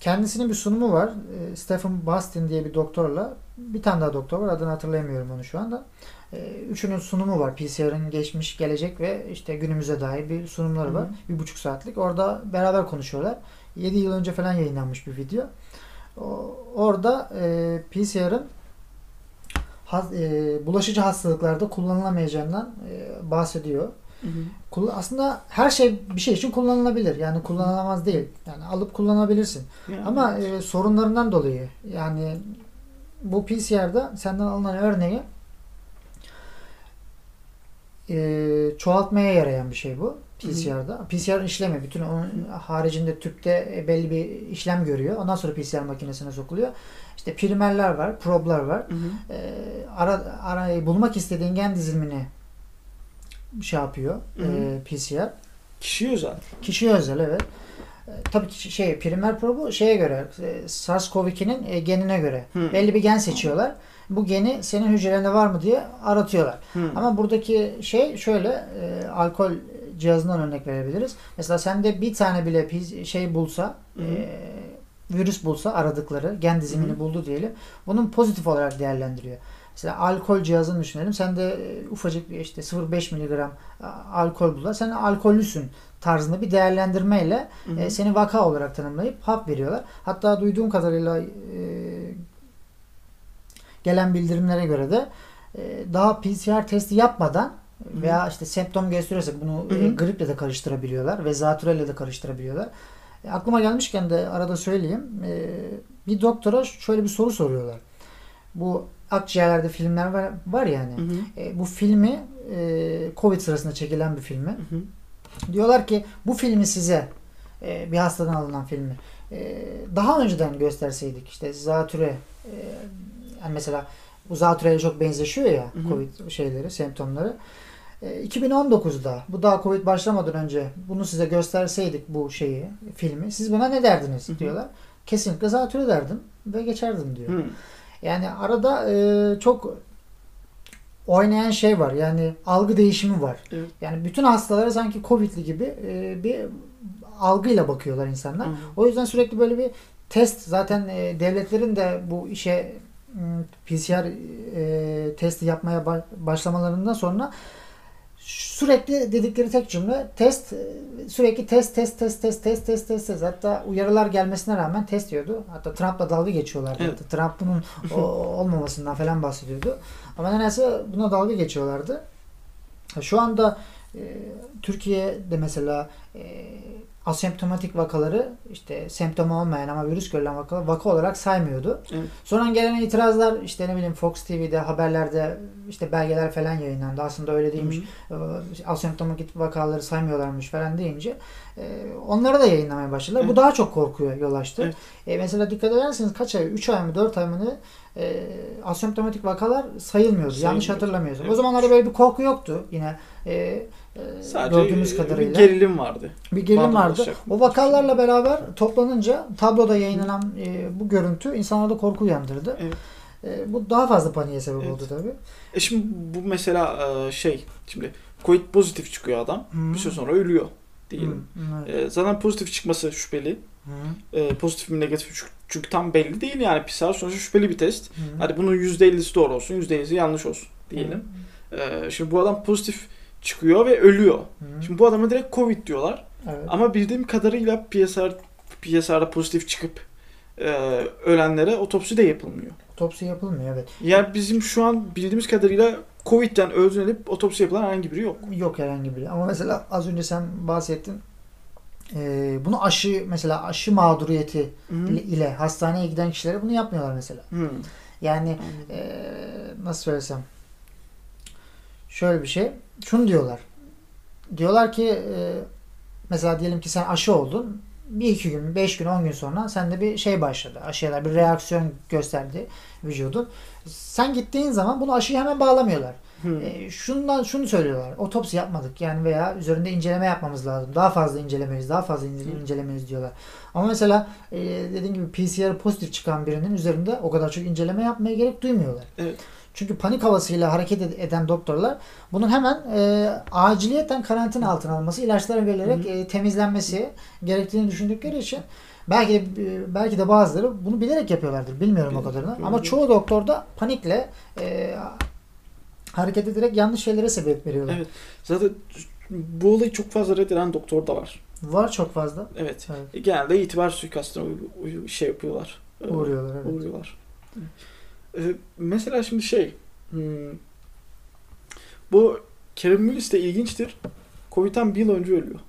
kendisinin bir sunumu var. E, Stephen Bastin diye bir doktorla bir tane daha doktor var. Adını hatırlayamıyorum onu şu anda. E, üçünün sunumu var. PCR'ın geçmiş, gelecek ve işte günümüze dair bir sunumları Hı hı. var. Bir buçuk saatlik. Orada beraber konuşuyorlar. 7 yıl önce falan yayınlanmış bir video. O, orada e, PCR'ın has- e, bulaşıcı hastalıklarda kullanılamayacağından e, bahsediyor. Kull- aslında her şey bir şey için kullanılabilir. Yani kullanılamaz değil. Yani alıp kullanabilirsin. Yani, Ama e, sorunlarından dolayı yani bu PCR'da senden alınan örneği e, çoğaltmaya yarayan bir şey bu PCR'da. PCR işlemi bütün onun haricinde tüpte e, belli bir işlem görüyor. Ondan sonra PCR makinesine sokuluyor. İşte primerler var, problar var. Hı hı. E, ara, ara, bulmak istediğin gen dizilimini şey yapıyor Hı hı. e, PCR. Kişiye özel. Kişiye özel evet. E, tabii ki şey primer probu şeye göre e, SARS-CoV-2'nin e, genine göre Hı. belli bir gen seçiyorlar. Bu geni senin hücrelerinde var mı diye aratıyorlar. Hı. Ama buradaki şey şöyle e, alkol cihazından örnek verebiliriz. Mesela sende bir tane bile şey bulsa Hı hı. e, virüs bulsa aradıkları gen dizimini Hı hı. buldu diyelim. Bunun pozitif olarak değerlendiriyor. Mesela alkol cihazını düşünelim. Sende e, ufacık bir işte 0,5 miligram alkol bulsa sen alkollüsün tarzında bir değerlendirmeyle Hı hı. e, seni vaka olarak tanımlayıp hap veriyorlar. Hatta duyduğum kadarıyla e, gelen bildirimlere göre de e, daha PCR testi yapmadan. Veya işte semptom gösteriyorsa bunu Hı e, griple de karıştırabiliyorlar ve zatürreyle de karıştırabiliyorlar. E, aklıma gelmişken de arada söyleyeyim. E, bir doktora şöyle bir soru soruyorlar. Bu akciğerlerde filmler var, var yani. Hı hı. E, bu filmi e, Covid sırasında çekilen bir filmi. Hı hı. Diyorlar ki bu filmi size e, bir hastadan alınan filmi e, daha önceden gösterseydik işte zatüre e, yani mesela bu zatüreye çok benzeşiyor ya Hı hı. Covid şeyleri, semptomları. E, 2019'da bu daha Covid başlamadan önce bunu size gösterseydik bu şeyi, filmi siz buna ne derdiniz Hı hı. diyorlar. Kesinlikle zatürre derdim ve geçerdim diyor. Hı. Yani arada e, çok oynayan şey var. Yani algı değişimi var. Evet. Yani bütün hastalara sanki Covid'li gibi e, bir algıyla bakıyorlar insanlar. Hı. O yüzden sürekli böyle bir test zaten e, devletlerin de bu işe m, PCR e, testi yapmaya ba- başlamalarından sonra sürekli dedikleri tek cümle test e, sürekli test test test test test test test test hatta uyarılar gelmesine rağmen test diyordu. Hatta Trump'la dalga geçiyorlardı. Evet. Hatta Trump bunun olmamasından falan bahsediyordu. Ama nedense buna dalga geçiyorlardı. Şu anda e, Türkiye'de mesela e, asemptomatik vakaları işte semptomu olmayan ama virüs görülen vakalar vaka olarak saymıyordu. Evet. Sonra gelen itirazlar işte ne bileyim Fox TV'de haberlerde işte belgeler falan yayınlandı. Aslında öyle değilmiş. Hı. E, asemptomatik vakaları saymıyorlarmış falan deyince e, onları da yayınlamaya başladılar. Evet. Bu daha çok korkuya yol açtı. Evet. E, mesela dikkat ederseniz kaç ay? 3 ay mı 4 ay mı ne? E, asemptomatik vakalar sayılmıyordu. Yanlış Sayılmıyordu. hatırlamıyorsam. O Evet. zamanlarda böyle bir korku yoktu yine. E, Sadece gördüğümüz bir kadarıyla. gerilim vardı. Bir gerilim Vardı. O vakalarla beraber toplanınca tabloda yayınlanan e, bu görüntü insanlarda korku uyandırdı. Evet. E, bu daha fazla paniğe sebep Evet. oldu tabii. E şimdi bu mesela e, şey şimdi Covid pozitif çıkıyor adam. Bir süre sonra ölüyor diyelim. Hı, evet. E, zaten pozitif çıkması şüpheli. Hı, E, pozitif mi negatif mi? Çünkü- çünkü tam belli değil yani PCR sonuçta şüpheli bir test. hı. Hadi bunun %50'si doğru olsun, %50'si yanlış olsun diyelim. E, şimdi bu adam pozitif çıkıyor ve ölüyor. Hı, Şimdi bu adama direkt Covid diyorlar. evet. Ama bildiğim kadarıyla PCR PSR'da pozitif çıkıp e, ölenlere otopsi de yapılmıyor. Otopsi yapılmıyor evet. Yani bizim şu an bildiğimiz kadarıyla Covid'den öldürülüp otopsi yapılan herhangi biri yok. Yok herhangi biri. Ama mesela az önce sen bahsettin. E, bunu aşı mesela aşı mağduriyeti ile, ile hastaneye giden kişilere bunu yapmıyorlar mesela. Hı. Yani e, nasıl söylesem şöyle bir şey. Şunu diyorlar. Diyorlar ki e, mesela diyelim ki sen aşı oldun. Bir iki gün, beş gün, on gün sonra sende bir şey başladı. Aşıya bir reaksiyon gösterdi vücudun. Sen gittiğin zaman bunu aşıya hemen bağlamıyorlar. E, şundan şunu söylüyorlar. Otopsi yapmadık yani veya üzerinde inceleme yapmamız lazım. Daha fazla incelemeliyiz, daha fazla incelemeliyiz diyorlar. Ama mesela e, dediğim gibi PCR pozitif çıkan birinin üzerinde o kadar çok inceleme yapmaya gerek duymuyorlar. Evet. Çünkü panik havasıyla hareket ed- eden doktorlar bunun hemen e, aciliyetten karantina altına alınması, ilaçlara verilerek e, temizlenmesi gerektiğini düşündükleri için belki de e, belki de bazıları bunu bilerek yapıyorlardır. Bilmiyorum o Bilerek kadarını. Ama çoğu doktor da panikle e, hareket ederek yanlış şeylere sebep veriyorlar. Evet. Zaten bu olayı çok fazla reddeden doktor da var. Var çok fazla. Evet. Evet. E, Genelde itibar suikastına şey yapıyorlar. E, Uğruyorlar evet. Uğruyorlar. E, mesela şimdi şey hmm, bu Kerem Müllis de ilginçtir. Covid'den bir yıl önce ölüyor.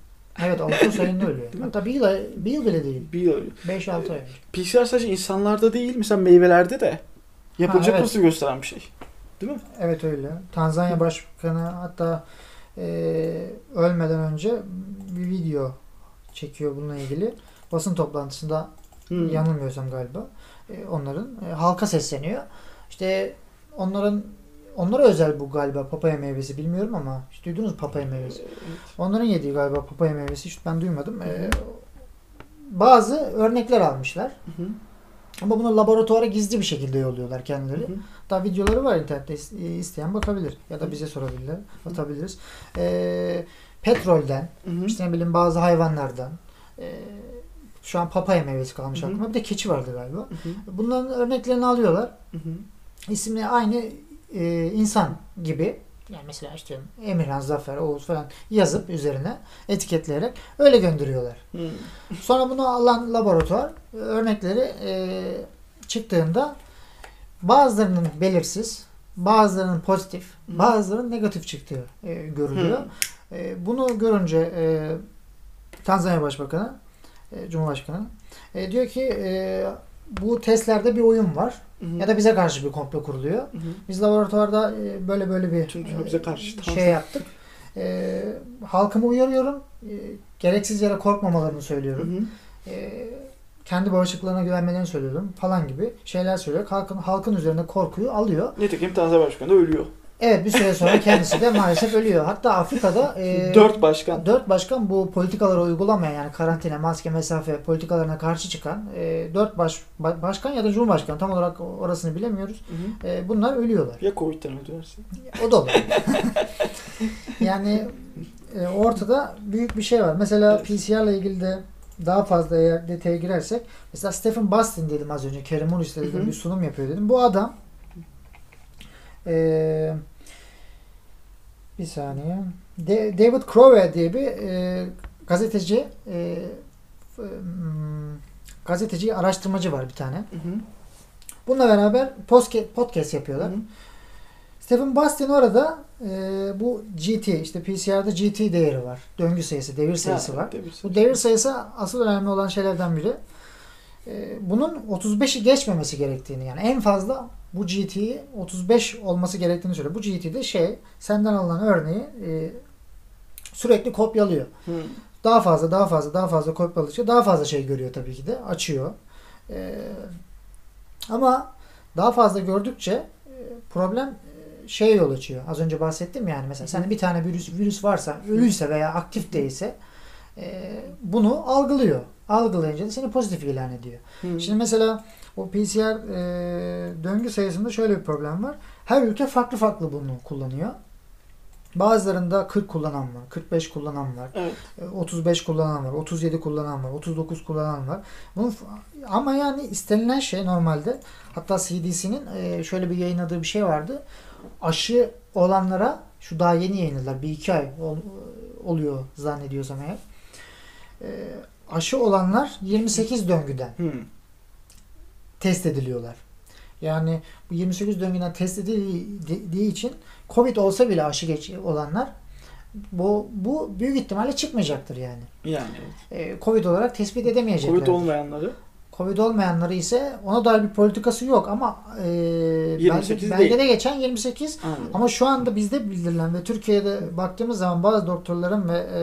Evet Ağustos ayında ölüyor. Hatta bir yıl, bir yıl bile değil. Bir yıl ölüyor. 5-6 ay önce. PCR sadece insanlarda değil mesela meyvelerde de yapılacak Ha, evet. pozitif gösteren bir şey. Değil mi? Evet öyle. Tanzanya Başkanı hatta e, ölmeden önce bir video çekiyor bununla ilgili. Basın toplantısında Hmm. yanılmıyorsam galiba onların e, halka sesleniyor. İşte onların onlara özel bu galiba papaya meyvesi bilmiyorum ama hiç duydunuz mu papaya meyvesi? Evet. Onların yediği galiba papaya meyvesi hiç ben duymadım. E, hı. bazı örnekler almışlar. Hı hı. Ama bunu laboratuvara gizli bir şekilde yolluyorlar kendileri. Hı hı. Daha videoları var internette e, isteyen bakabilir. Ya da bize sorabilirler. Atabiliriz. Ee, petrolden, Hı hı. işte ne bileyim bazı hayvanlardan. ee, şu an papaya meyvesi kalmış Hı hı. aklıma. Bir de keçi vardı galiba. Hı hı. Bunların örneklerini alıyorlar. Hı hı. İsimli aynı e, insan gibi. Yani mesela işte Emirhan, Zafer, Oğuz falan yazıp üzerine etiketleyerek öyle gönderiyorlar. Hı. Sonra bunu alan laboratuvar e, örnekleri e, çıktığında bazılarının belirsiz, bazılarının pozitif, Hı. bazılarının negatif çıktığı e, görülüyor. E, bunu görünce e, Tanzanya Başbakanı, e, Cumhurbaşkanı e, diyor ki e, bu testlerde bir oyun var Hı hı. ya da bize karşı bir komplo kuruluyor. Hı hı. Biz laboratuvarda e, böyle böyle bir Tüm e, bize karşı. şey yaptık. E, halkımı uyarıyorum. E, gereksiz yere korkmamalarını söylüyorum. Hı hı. E, kendi bağışıklığına güvenmelerini söylüyorum falan gibi şeyler söylüyor. Halkın, halkın üzerinde korkuyu alıyor. Nitekim Tanzanya Başkanı da ölüyor. Evet bir süre sonra kendisi de maalesef ölüyor. Hatta Afrika'da e, Dört başkan. dört başkan bu politikaları uygulamayan yani karantina, maske, mesafe politikalarına karşı çıkan e, dört baş, ba- başkan ya da cumhurbaşkanı tam olarak orasını bilemiyoruz. Hı hı. E, bunlar ölüyorlar. Ya Covid'den öldülerse? O da olur. yani e, ortada büyük bir şey var. Mesela Evet. PCR ile ilgili de daha fazla eğer detaya girersek mesela Stephen Bastin dedim az önce Kerem hı. bir sunum yapıyor dedim. Bu adam e, bir saniye De- David Crowe diye bir e, gazeteci e, hmm, gazeteci araştırmacı var bir tane. Hı hı. Bununla beraber podcast, podcast yapıyorlar. Hı hı. Stephen Bastin orada e, bu GT işte PCR'da GT değeri var. Döngü sayısı, devir sayısı Ha, var. devir sayısı. Bu devir sayısı asıl önemli olan şeylerden biri. E, bunun 35'i geçmemesi gerektiğini yani en fazla bu GT'yi 35 olması gerektiğini söylüyor. Bu GT'de şey senden alınan örneği e, sürekli kopyalıyor. Hı. Daha fazla daha fazla daha fazla kopyaladıkça daha fazla şey görüyor tabii ki de. Açıyor. Ee, ama daha fazla gördükçe e, problem e, şeye yol açıyor. Az önce bahsettim yani mesela sende bir tane virüs virüs varsa ölüyse veya aktif değilse e, bunu algılıyor. Algılayınca da seni pozitif ilan ediyor. Hı. Şimdi mesela o PCR e, döngü sayısında şöyle bir problem var. Her ülke farklı farklı bunu kullanıyor. Bazılarında 40 kullanan var, 45 kullanan var, Evet. e, 35 kullanan var, 37 kullanan var, 39 kullanan var. Bunun, ama yani istenilen şey normalde hatta CDC'nin e, şöyle bir yayınladığı bir şey vardı. Aşı olanlara şu daha yeni yayınladılar. Bir iki ay ol- oluyor zannediyorsam eğer. E, aşı olanlar 28 döngüden Hı. Test ediliyorlar. Yani bu 28 döngüden test edildiği için Covid olsa bile aşı geç olanlar bu bu büyük ihtimalle çıkmayacaktır yani. Yani evet. Ee, Covid olarak tespit edemeyecekler. Covid olmayanları Covid olmayanları ise ona dair bir politikası yok ama e, 28 belge- belgede geçen 28 Anladım. ama şu anda bizde bildirilen ve Türkiye'de baktığımız zaman bazı doktorların ve e,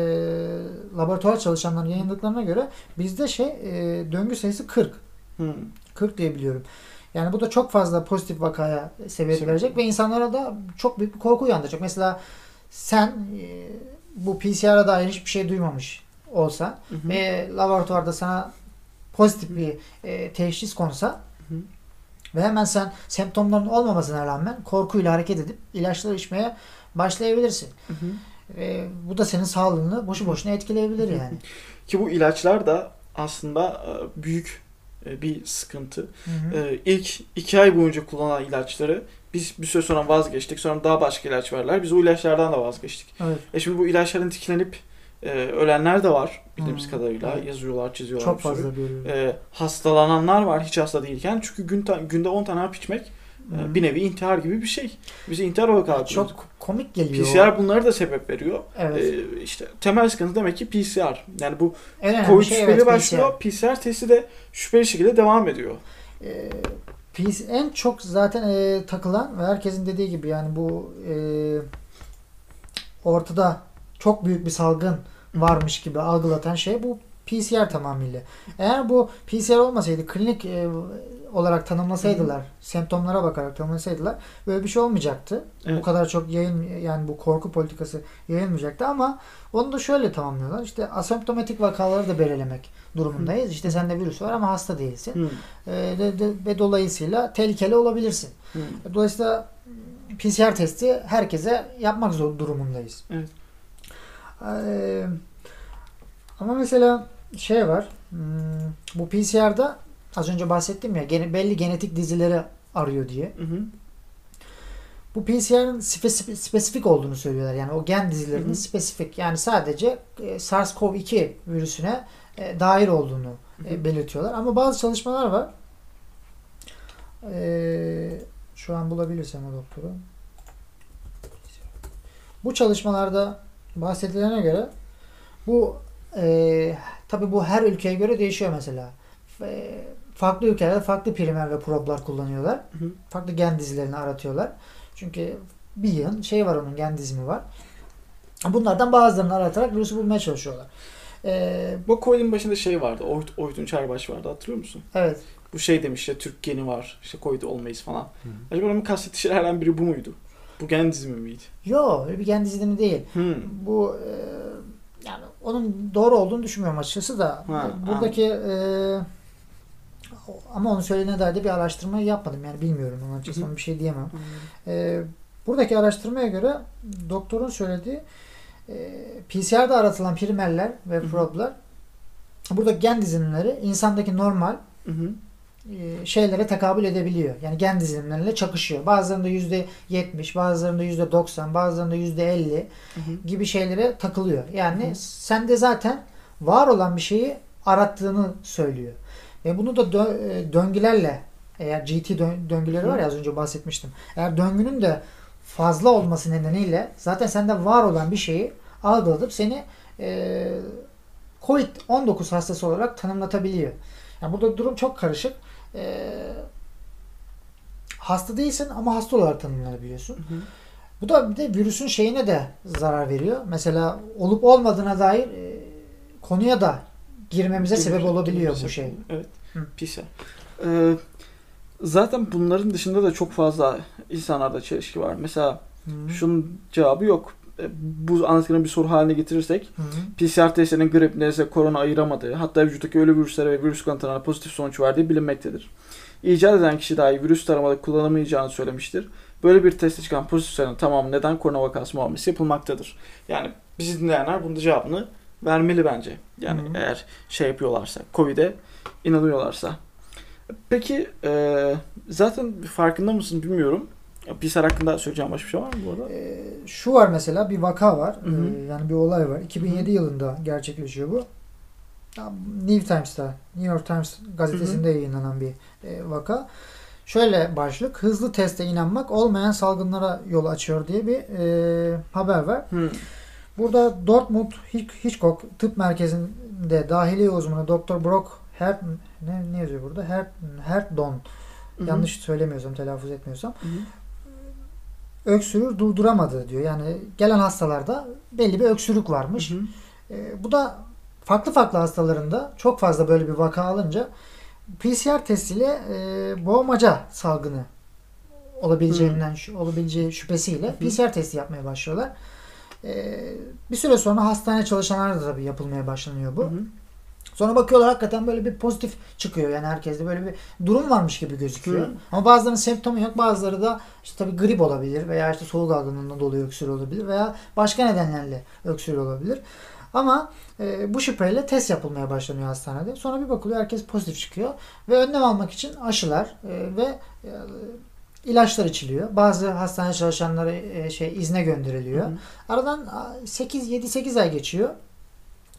laboratuvar çalışanların yayınladıklarına göre bizde şey e, döngü sayısı 40. Hı. 40 diye biliyorum. Yani bu da çok fazla pozitif vakaya sebebiyet Sebep. verecek ve insanlara da çok büyük bir korku uyandıracak. Mesela sen e, bu PCR'a dair hiçbir şey duymamış olsa Hı hı. ve laboratuvarda sana pozitif bir e, teşhis konsa Hı hı. ve hemen sen semptomların olmamasına rağmen korkuyla hareket edip ilaçları içmeye başlayabilirsin. Hı hı. E, bu da senin sağlığını boşu boşuna etkileyebilir yani. Ki bu ilaçlar da aslında e, büyük bir sıkıntı. Hı hı. E, İlk iki ay boyunca kullanılan ilaçları biz bir süre sonra vazgeçtik. Sonra daha başka ilaç verdiler. Biz o ilaçlardan da vazgeçtik. Evet. E şimdi bu ilaçların etkilenip e, ölenler de var bildiğimiz Hı, kadarıyla. evet. Yazıyorlar, çiziyorlar. Çok fazla görüyorum. E, hastalananlar var hiç hasta değilken. Çünkü gün günde 10 tane hap içmek e, Hı. bir nevi intihar gibi bir şey. Bizi intihar olarak algılıyoruz. çok komik geliyor. PCR bunları da sebep veriyor. Evet. E, işte temel sıkıntı demek ki PCR. Yani bu en Covid şey şüpheli evet, başlıyor. PCR testi de şüpheli şekilde devam ediyor. E, PC en çok zaten e, takılan ve herkesin dediği gibi yani bu e, ortada çok büyük bir salgın varmış gibi algılatan şey bu PCR tamamıyla. Eğer bu PCR olmasaydı klinik e, olarak tanımlasaydılar, semptomlara bakarak tanımlasaydılar böyle bir şey olmayacaktı. Bu Evet. kadar çok yayın yani bu korku politikası yayılmayacaktı ama onu da şöyle tamamlıyorlar. İşte asemptomatik vakaları da belirlemek durumundayız. İşte sende virüs var ama hasta değilsin. Ee, de- de- ve dolayısıyla tehlikeli olabilirsin. Hı. Dolayısıyla PCR testi herkese yapmak zor durumundayız. Evet. Ee, ama mesela şey var. hmm, Bu PCR'da az önce bahsettim ya gene, belli genetik dizileri arıyor diye. Hı hı. Bu PCR'ın spesifik, spesifik olduğunu söylüyorlar. Yani o gen dizilerinin Hı hı. spesifik. Yani sadece e, SARS-CoV-2 virüsüne e, dair olduğunu e, belirtiyorlar. Ama bazı çalışmalar var. E, şu an bulabilirsem o doktoru. Bu çalışmalarda bahsedilene göre bu e, tabi bu her ülkeye göre değişiyor mesela. E, farklı ülkelerde farklı primer ve problar kullanıyorlar. Hı hı. Farklı gen dizilerini aratıyorlar. Çünkü bir yığın şey var onun gen dizimi var. Bunlardan bazılarını aratarak virüsü bulmaya çalışıyorlar. Ee, Bu Covid'in başında şey vardı. Oyt, Oytun Çerbaş vardı hatırlıyor musun? evet. Bu şey demiş ya Türk geni var. işte Covid olmayız falan. Acaba onun kastettiği şeylerden biri bu muydu? Bu gen dizimi miydi? Yo öyle bir kendi dizilimi değil. Hmm. Bu e, yani onun doğru olduğunu düşünmüyorum açıkçası da. Ha, buradaki e, ama onun söylediğine dair de bir araştırma yapmadım. Yani bilmiyorum onun açıkçası Hı hı. ona bir şey diyemem. E, buradaki araştırmaya göre doktorun söylediği e, PCR'da aratılan primerler ve hı. problar buradaki gen dizilimleri insandaki normal Hı hı. e, şeylere tekabül edebiliyor. Yani gen dizilimleriyle çakışıyor. Bazılarında %70, bazılarında %90, bazılarında %50 Hı hı. gibi şeylere takılıyor. Yani Hı hı. sende zaten var olan bir şeyi arattığını söylüyor. Ve bunu da dö- e, döngülerle eğer GT dö- döngüleri var ya az önce bahsetmiştim. Eğer döngünün de fazla olması nedeniyle zaten sende var olan bir şeyi algılatıp seni e, COVID-19 hastası olarak tanımlatabiliyor. Yani burada durum çok karışık. E, hasta değilsin ama hasta olarak tanımlanabiliyorsun. Hı hı. Bu da bir de virüsün şeyine de zarar veriyor. Mesela olup olmadığına dair e, konuya da girmemize sebep olabiliyor bu şey. Evet. Hı. PCR. Ee, zaten bunların dışında da çok fazla insanlarda çelişki var. Mesela Hı. şunun cevabı yok. E, Bu anlatılan bir soru haline getirirsek Hı. PCR testlerinin grip, nezle, korona ayıramadığı, hatta vücuttaki ölü virüslere ve virüs kanıtlarına pozitif sonuç verdiği bilinmektedir. İcat eden kişi dahi virüs taramada kullanamayacağını söylemiştir. Böyle bir teste çıkan pozitiflerin tamamı neden korona vakası muamelesi yapılmaktadır. Yani bizi dinleyenler bunun cevabını vermeli bence. Yani Hı hı. eğer şey yapıyorlarsa, Covid'e inanıyorlarsa. Peki e, zaten farkında mısın bilmiyorum. PCR hakkında söyleyeceğim başka bir şey var mı bu arada? E, şu var mesela bir vaka var. Hı hı. E, yani bir olay var. 2007 yılında gerçekleşiyor bu. New Times'ta, New York Times gazetesinde yayınlanan bir e, vaka. Şöyle başlık. Hızlı teste inanmak olmayan salgınlara yol açıyor diye bir e, haber var. Hı. Burada Dortmund Hitch- Hitchcock Tıp Merkezi'nde dahiliye uzmanı Dr. Brock Her ne, ne yazıyor burada? Her Herdon Hı hı. yanlış söylemiyorsam, telaffuz etmiyorsam Hı hı. öksürür durduramadı diyor. Yani gelen hastalarda belli bir öksürük varmış. Hı hı. E, bu da farklı farklı hastalarında çok fazla böyle bir vaka alınca PCR testiyle e, boğmaca salgını olabileceğinden şü- olabileceği şüphesiyle Hı. PCR testi yapmaya başlıyorlar. E, bir süre sonra hastane çalışanlarda da tabii yapılmaya başlanıyor bu. Hı hı. Sonra bakıyorlar hakikaten böyle bir pozitif çıkıyor. Yani herkeste böyle bir durum varmış gibi gözüküyor. Hı. Ama bazılarının semptomu yok. Bazıları da işte tabii grip olabilir veya işte soğuk algınlığından dolayı öksürü olabilir veya başka nedenlerle öksürü olabilir. Ama e, bu şüpheyle test yapılmaya başlanıyor hastanede. Sonra bir bakılıyor herkes pozitif çıkıyor ve önlem almak için aşılar e, ve e, ilaçlar içiliyor. Bazı hastane çalışanları e, şey izne gönderiliyor. Hı hı. Aradan 8 7 8 ay geçiyor.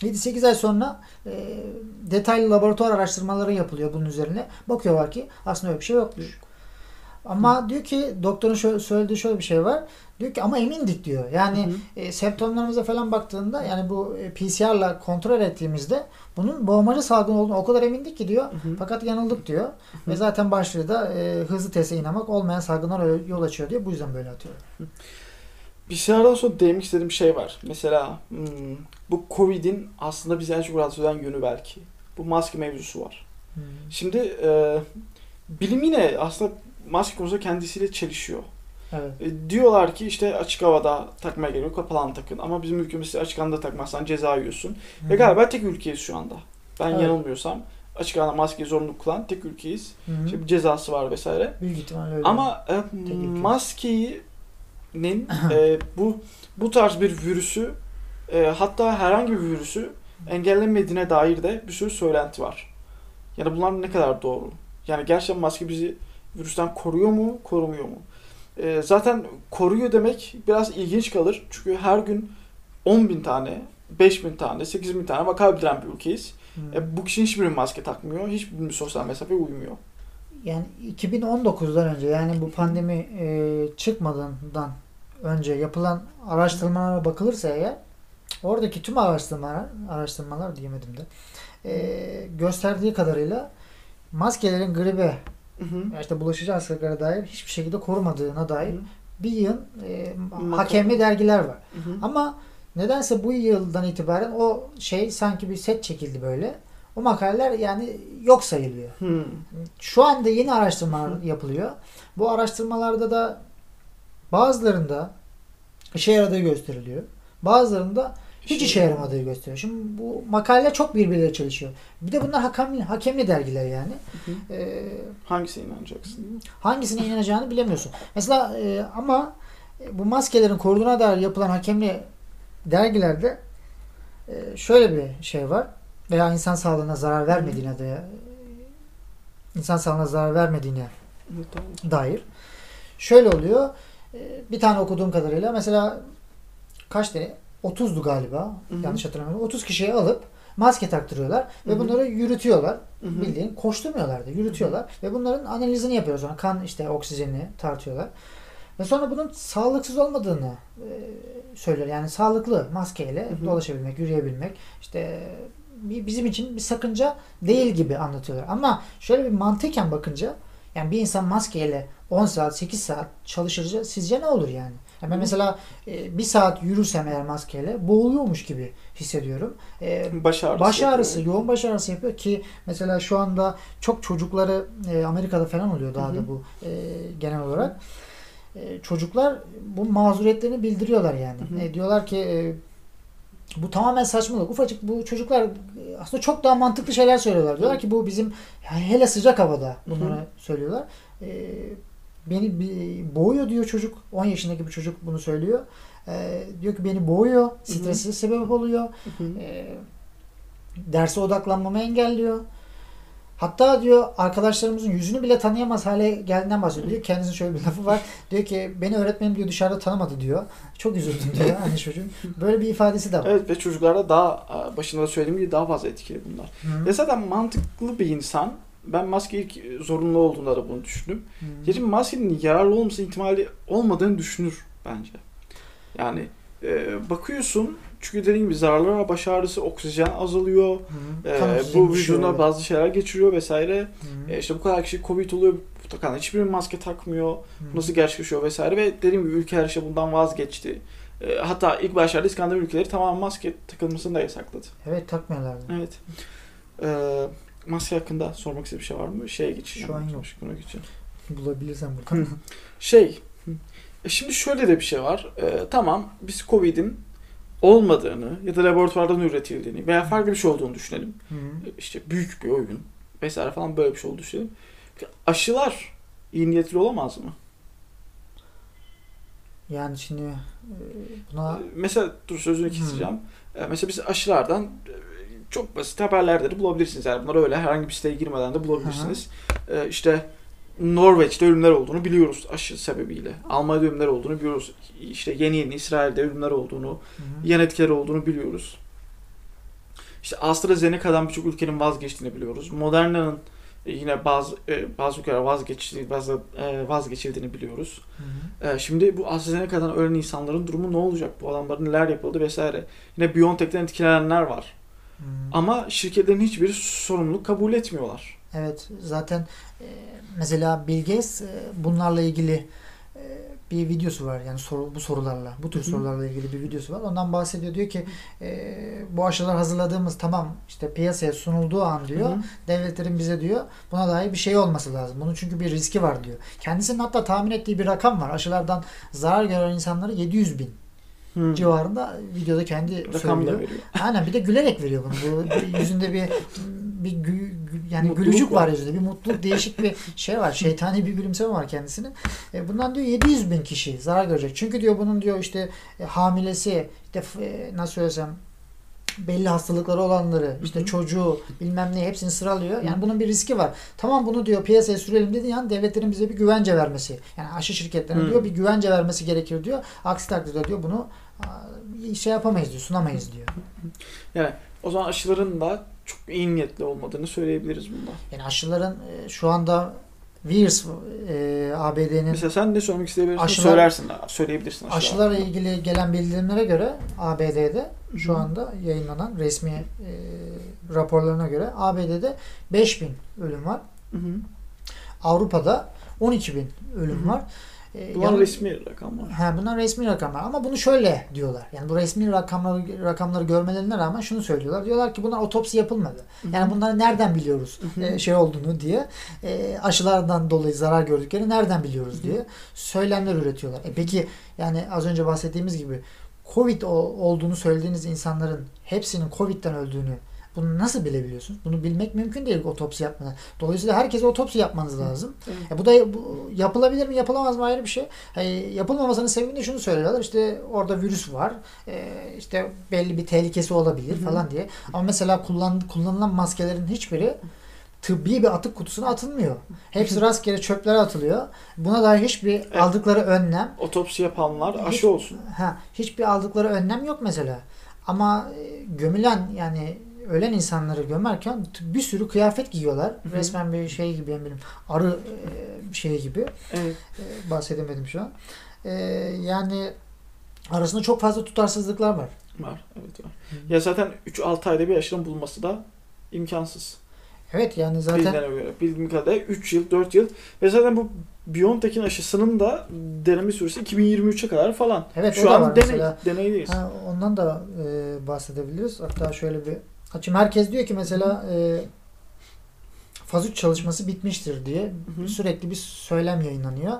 7-8 ay sonra e, detaylı laboratuvar araştırmaları yapılıyor bunun üzerine. Bakıyorlar ki aslında öyle bir şey yokmuş. Ama diyor ki doktorun şöyle, söylediği şöyle bir şey var. Diyor ki ama emindik diyor. Yani Hı hı. e, semptomlarımıza falan baktığında yani bu e, PCR'la kontrol ettiğimizde bunun boğmacı salgın olduğunu o kadar emindik ki diyor. Hı hı. Fakat yanıldık diyor. Ve zaten başlığı da e, hızlı teste inanmak olmayan salgınlara yol açıyor diyor. Bu yüzden böyle atıyor. PCR'dan sonra değinmek istediğim bir şey var. Mesela hmm, bu Covid'in aslında bizi en çok rahatsız eden yönü belki. Bu maske mevzusu var. Hmm. Şimdi e, bilim yine aslında maske konusunda kendisiyle çelişiyor. Evet. E, diyorlar ki işte açık havada takmaya gerek yok, kapalı alanda takın. Ama bizim ülkemizde açık alanda takmazsan ceza yiyorsun. Ve galiba tek ülkeyiz şu anda. Ben Evet. yanılmıyorsam açık alanda maskeyi zorunlu kullanan tek ülkeyiz. İşte bir cezası var vesaire. Büyük ihtimalle öyle. Ama e, maskenin e, bu bu tarz bir virüsü e, hatta herhangi bir virüsü engellemediğine dair de bir sürü söylenti var. Yani bunlar ne kadar doğru? Yani gerçekten maske bizi virüsten koruyor mu, korumuyor mu? E, zaten koruyor demek biraz ilginç kalır. Çünkü her gün 10 bin tane, 5 bin tane, 8 bin tane vaka bildiren bir ülkeyiz. Hı. E, bu kişinin hiçbiri maske takmıyor, hiçbiri sosyal mesafeye uymuyor. Yani 2019'dan önce yani bu pandemi e, çıkmadan önce yapılan araştırmalara bakılırsa eğer oradaki tüm araştırmalar araştırmalar diyemedim de e, gösterdiği kadarıyla maskelerin gribe Hı hı. işte bulaşıcı hastalıklara dair hiçbir şekilde korumadığına dair bir yığın e, hakemli dergiler var. Hı hı. Ama nedense bu yıldan itibaren o şey sanki bir set çekildi böyle. O makaleler yani yok sayılıyor. Hmm. Şu anda yeni araştırmalar yapılıyor. Bu araştırmalarda da bazılarında işe yaradığı gösteriliyor. Bazılarında hiç İşe yaramadığı gösteriyor. Şimdi bu makaleler çok birbirleriyle çalışıyor. Bir de bunlar hakemli, hakemli dergiler yani. Hı hı. Ee, Hangisine inanacaksın? hangisine inanacağını bilemiyorsun. Mesela e, ama e, bu maskelerin koruduğuna dair yapılan hakemli dergilerde e, şöyle bir şey var. Veya insan sağlığına zarar vermediğine de insan sağlığına zarar vermediğine tamam. dair. Şöyle oluyor. e, Bir tane okuduğum kadarıyla mesela kaç tane? 30'du galiba. Hı hı. Yanlış hatırlamıyorum. 30 kişiye alıp maske taktırıyorlar ve Hı hı. bunları yürütüyorlar. Hı hı. Bildiğin koşturmuyorlar da yürütüyorlar ve bunların analizini yapıyor sonra kan işte oksijenini tartıyorlar. Ve sonra bunun sağlıksız olmadığını e, söylüyor. Yani sağlıklı maskeyle Hı hı. dolaşabilmek, yürüyebilmek işte bizim için bir sakınca değil gibi anlatıyorlar. Ama şöyle bir mantıken bakınca yani bir insan maskeyle 10 saat 8 saat çalışırca sizce ne olur yani? Yani ben mesela e, bir saat yürürsem eğer maskeyle boğuluyormuş gibi hissediyorum. E, Baş ağrısı. Baş ağrısı, yapıyor. yoğun baş ağrısı yapıyor ki mesela şu anda çok çocukları e, Amerika'da falan oluyor daha Hı hı. da bu e, genel olarak. E, çocuklar bu mazuriyetlerini bildiriyorlar yani. Hı hı. E, diyorlar ki e, bu tamamen saçmalık. Ufacık bu çocuklar e, aslında çok daha mantıklı şeyler söylüyorlar. Diyorlar ki bu bizim hele sıcak havada bunları Hı söylüyorlar. E, beni boğuyor diyor çocuk. 10 yaşındaki bir çocuk bunu söylüyor. E, diyor ki beni boğuyor. Stresi sebep oluyor. Hı hı. E, derse odaklanmamı engelliyor. Hatta diyor arkadaşlarımızın yüzünü bile tanıyamaz hale geldiğinden bahsediyor. Diyor kendisinin şöyle bir lafı var. Diyor ki beni öğretmenim diyor dışarıda tanımadı diyor. Çok üzüldüm diyor hani çocuğun. Böyle bir ifadesi de var. Evet ve çocuklarda daha başında da söylediğim gibi daha fazla etkili bunlar. Hı. Ve zaten mantıklı bir insan ben maske ilk zorunlu olduğunda da bunu düşündüm. Hı. Gece maskenin yararlı olması ihtimali olmadığını düşünür bence. Yani e, bakıyorsun çünkü dediğim gibi zararları var. Baş ağrısı, oksijen azalıyor. Hı. E, bu vücuduna evet. bazı şeyler geçiriyor vesaire. Hı. E, işte bu kadar kişi Covid oluyor. Bu takan hiçbir maske takmıyor. Hı. Nasıl gerçekleşiyor vesaire ve dediğim gibi ülkeler işte bundan vazgeçti. E, hatta ilk başlarda İskandinav ülkeleri tamamen maske takılmasını da yasakladı. Evet takmıyorlardı. Evet. E, maske hakkında sormak istediğim bir şey var mı? Şeye geçeceğim. Şu an yok. Buna geçeceğim. Bulabilirsen buradan. Şey, e, şimdi şöyle de bir şey var. E, tamam biz Covid'in olmadığını ya da laboratuvardan üretildiğini veya farklı bir şey olduğunu düşünelim. Hı. E, İşte büyük bir oyun vesaire falan böyle bir şey olduğunu düşünelim. Aşılar iyi niyetli olamaz mı? Yani şimdi e, buna Mesela dur sözünü keseceğim. E, Mesela biz aşılardan çok basit haberlerde de bulabilirsiniz. Yani bunları öyle herhangi bir siteye girmeden de bulabilirsiniz. E, işte Norveç'te ölümler olduğunu biliyoruz aşı sebebiyle. Almanya'da ölümler olduğunu biliyoruz. İşte yeni yeni İsrail'de ölümler olduğunu, Hı hı. yan etkileri olduğunu biliyoruz. İşte AstraZeneca'dan birçok ülkenin vazgeçtiğini biliyoruz. Moderna'nın e, yine bazı e, bazı ülkeler vazgeçtiğini, bazı e, vazgeçildiğini biliyoruz. Hı hı. E, Şimdi bu AstraZeneca'dan ölen insanların durumu ne olacak? Bu adamların neler yapıldı vesaire. Yine BioNTech'ten etkilenenler var. Hı. Ama şirketlerin hiçbir sorumluluk kabul etmiyorlar. Evet zaten e, mesela Bill Gates e, bunlarla ilgili e, bir videosu var yani soru, bu sorularla bu tür Hı hı. sorularla ilgili bir videosu var. Ondan bahsediyor diyor ki e, bu aşılar hazırladığımız tamam işte piyasaya sunulduğu an diyor Hı hı. devletlerin bize diyor buna dair bir şey olması lazım. Bunun çünkü bir riski var diyor. Kendisinin hatta tahmin ettiği bir rakam var. Aşılardan zarar gören insanları 700 bin Hı. civarında videoda kendi Rakam söylüyor. veriyor. Aynen bir de gülerek veriyor bunu. Bu yüzünde bir bir gü, yani Mutluluk gülücük var var. yüzünde. Bir mutluluk değişik bir şey var. Şeytani bir gülümseme var kendisinin. E, bundan diyor 700 bin kişi zarar görecek. Çünkü diyor bunun diyor işte e, hamilesi işte e, nasıl söylesem belli hastalıkları olanları işte çocuğu bilmem ne hepsini sıralıyor. Yani bunun bir riski var. Tamam bunu diyor piyasaya sürelim dediği an devletlerin bize bir güvence vermesi. Yani aşı şirketlerine Hı. diyor bir güvence vermesi gerekir diyor. Aksi takdirde diyor bunu şey yapamayız diyor. Sunamayız diyor. O zaman aşıların da çok iyi niyetli olmadığını söyleyebiliriz bunda. Yani aşıların e, şu anda virus e, ABD'nin Mesela sen ne söylemek isteyebilirsin? Aşılar- Söylersin, söyleyebilirsin aşılar. aşılarla ilgili gelen bildirimlere göre ABD'de şu anda yayınlanan resmi e, raporlarına göre ABD'de 5000 ölüm var. Hı hı. Avrupa'da 12 bin ölüm Hı hı. var. E, Bunlar resmi rakamlar. Ha, bunlar resmi rakamlar ama bunu şöyle diyorlar. Yani bu resmi rakamları rakamları görmelerine rağmen şunu söylüyorlar. Diyorlar ki bunlar otopsi yapılmadı. Yani bunları nereden biliyoruz e, şey olduğunu diye e, aşılardan dolayı zarar gördüklerini nereden biliyoruz diye söylemler üretiyorlar. E peki yani az önce bahsettiğimiz gibi Covid olduğunu söylediğiniz insanların hepsinin Covid'den öldüğünü bunu nasıl bilebiliyorsunuz? Bunu bilmek mümkün değil otopsi yapmadan. Dolayısıyla herkese otopsi yapmanız lazım. Evet. E bu da bu, yapılabilir mi yapılamaz mı ayrı bir şey. Hani yapılmamasının sebebi de şunu söylüyorlar. İşte orada virüs var. E, işte belli bir tehlikesi olabilir falan diye. Ama mesela kullan, kullanılan maskelerin hiçbiri tıbbi bir atık kutusuna atılmıyor. Hepsi rastgele çöplere atılıyor. Buna dair hiçbir aldıkları önlem Otopsi yapanlar Hiç- aşı olsun. ha hiçbir aldıkları önlem yok mesela. Ama e, gömülen yani ölen insanları gömerken bir sürü kıyafet giyiyorlar. hı. Resmen bir şey gibi yani benim arı e, şeyi gibi. Evet. E, bahsedemedim şu an. E, yani arasında çok fazla tutarsızlıklar var. Var. Evet var. Ya zaten 3-6 ayda bir aşının bulması da imkansız. Evet yani zaten göre. Bildiğim kadarıyla 3 yıl, 4 yıl. Ve zaten bu BioNTech'in aşısının da deneme süresi 2023'e kadar falan. Evet, Şu an deney, deneydeyiz. Ha, ondan da e, bahsedebiliriz. Hatta şöyle bir açayım. Herkes diyor ki mesela e, faz 3 çalışması bitmiştir diye Hı hı. sürekli bir söylem yayınlanıyor.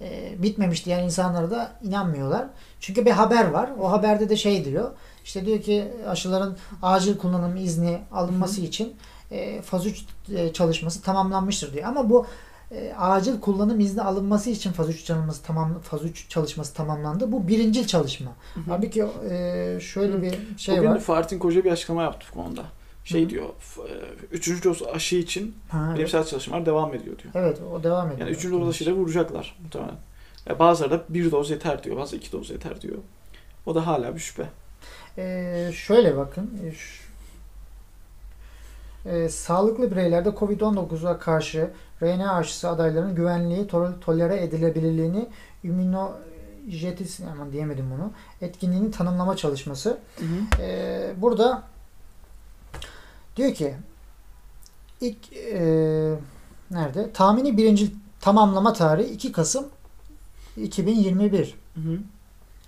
E, bitmemiş diyen insanlara da inanmıyorlar. Çünkü bir haber var. O haberde de şey diyor. İşte diyor ki aşıların acil kullanım izni alınması için e, faz 3 e, çalışması tamamlanmıştır diyor. Ama bu e, acil kullanım izni alınması için faz 3 çalışması tamam faz 3 çalışması tamamlandı. Bu birincil çalışma. Hı hı. Halbuki e, şöyle bir şey Bugün var. Fahrettin Koca bir açıklama yaptı bu konuda. Şey Hı. diyor, e, üçüncü doz aşı için Ha, evet. bilimsel çalışmalar devam ediyor diyor. evet o devam ediyor. Yani üçüncü doz aşıyla vuracaklar muhtemelen. Ya bazıları da bir doz yeter diyor, bazı iki doz yeter diyor. O da hala bir şüphe. E, şöyle bakın. e, şu- e, sağlıklı bireylerde COVID-19'a karşı RNA aşısı adaylarının güvenliği, tol- tolere edilebilirliğini, immünojetis aman diyemedim bunu, etkinliğini tanımlama çalışması. Hı hı. Ee, burada diyor ki ilk e, nerede? Tahmini birinci tamamlama tarihi 2 Kasım 2021. Hı hı.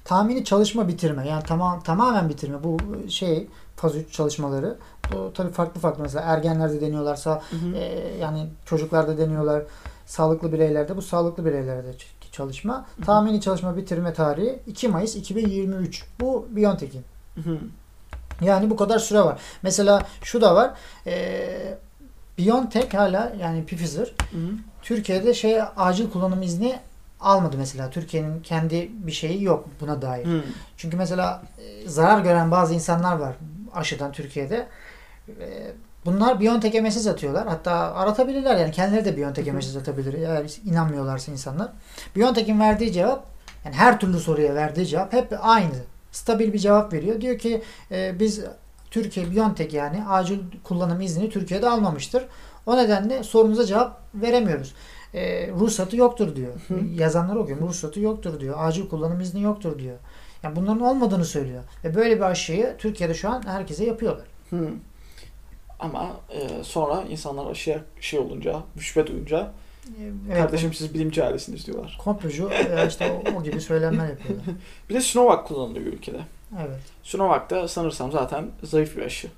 Tahmini çalışma bitirme yani tamam tamamen bitirme bu şey faz 3 çalışmaları. Bu tabii farklı farklı mesela ergenlerde deniyorlarsa Hı hı. e, yani çocuklarda deniyorlar. Sağlıklı bireylerde bu sağlıklı bireylerde çalışma. Tahmini çalışma bitirme tarihi 2 Mayıs 2023. Bu BioNTech'in. Hı hı. Yani bu kadar süre var. Mesela şu da var. E, BioNTech hala yani Pfizer Hı hı. Türkiye'de şey acil kullanım izni almadı mesela. Türkiye'nin kendi bir şeyi yok buna dair. Hı. Çünkü mesela e, zarar gören bazı insanlar var aşıdan Türkiye'de. E, Bunlar BioNTech'e mesaj atıyorlar. Hatta aratabilirler yani kendileri de BioNTech'e mesaj atabilir eğer inanmıyorlarsa insanlar. BioNTech'in verdiği cevap yani her türlü soruya verdiği cevap hep aynı. Stabil bir cevap veriyor. Diyor ki e, biz Türkiye BioNTech yani acil kullanım iznini Türkiye'de almamıştır. O nedenle sorunuza cevap veremiyoruz. E, ruhsatı yoktur diyor. Hı. Yazanlar okuyorum. Ruhsatı yoktur diyor. Acil kullanım izni yoktur diyor. Yani bunların olmadığını söylüyor. Ve böyle bir aşıyı Türkiye'de şu an herkese yapıyorlar. Hı. Ama e, sonra insanlar aşıya şey olunca, şüphe duyunca Evet, kardeşim siz bilimci ailesiniz diyorlar. komplocu e, işte o, o gibi söylemler yapıyorlar. Bir de Sinovac kullanılıyor ülkede. Evet. Sinovac da sanırsam zaten zayıf bir aşı.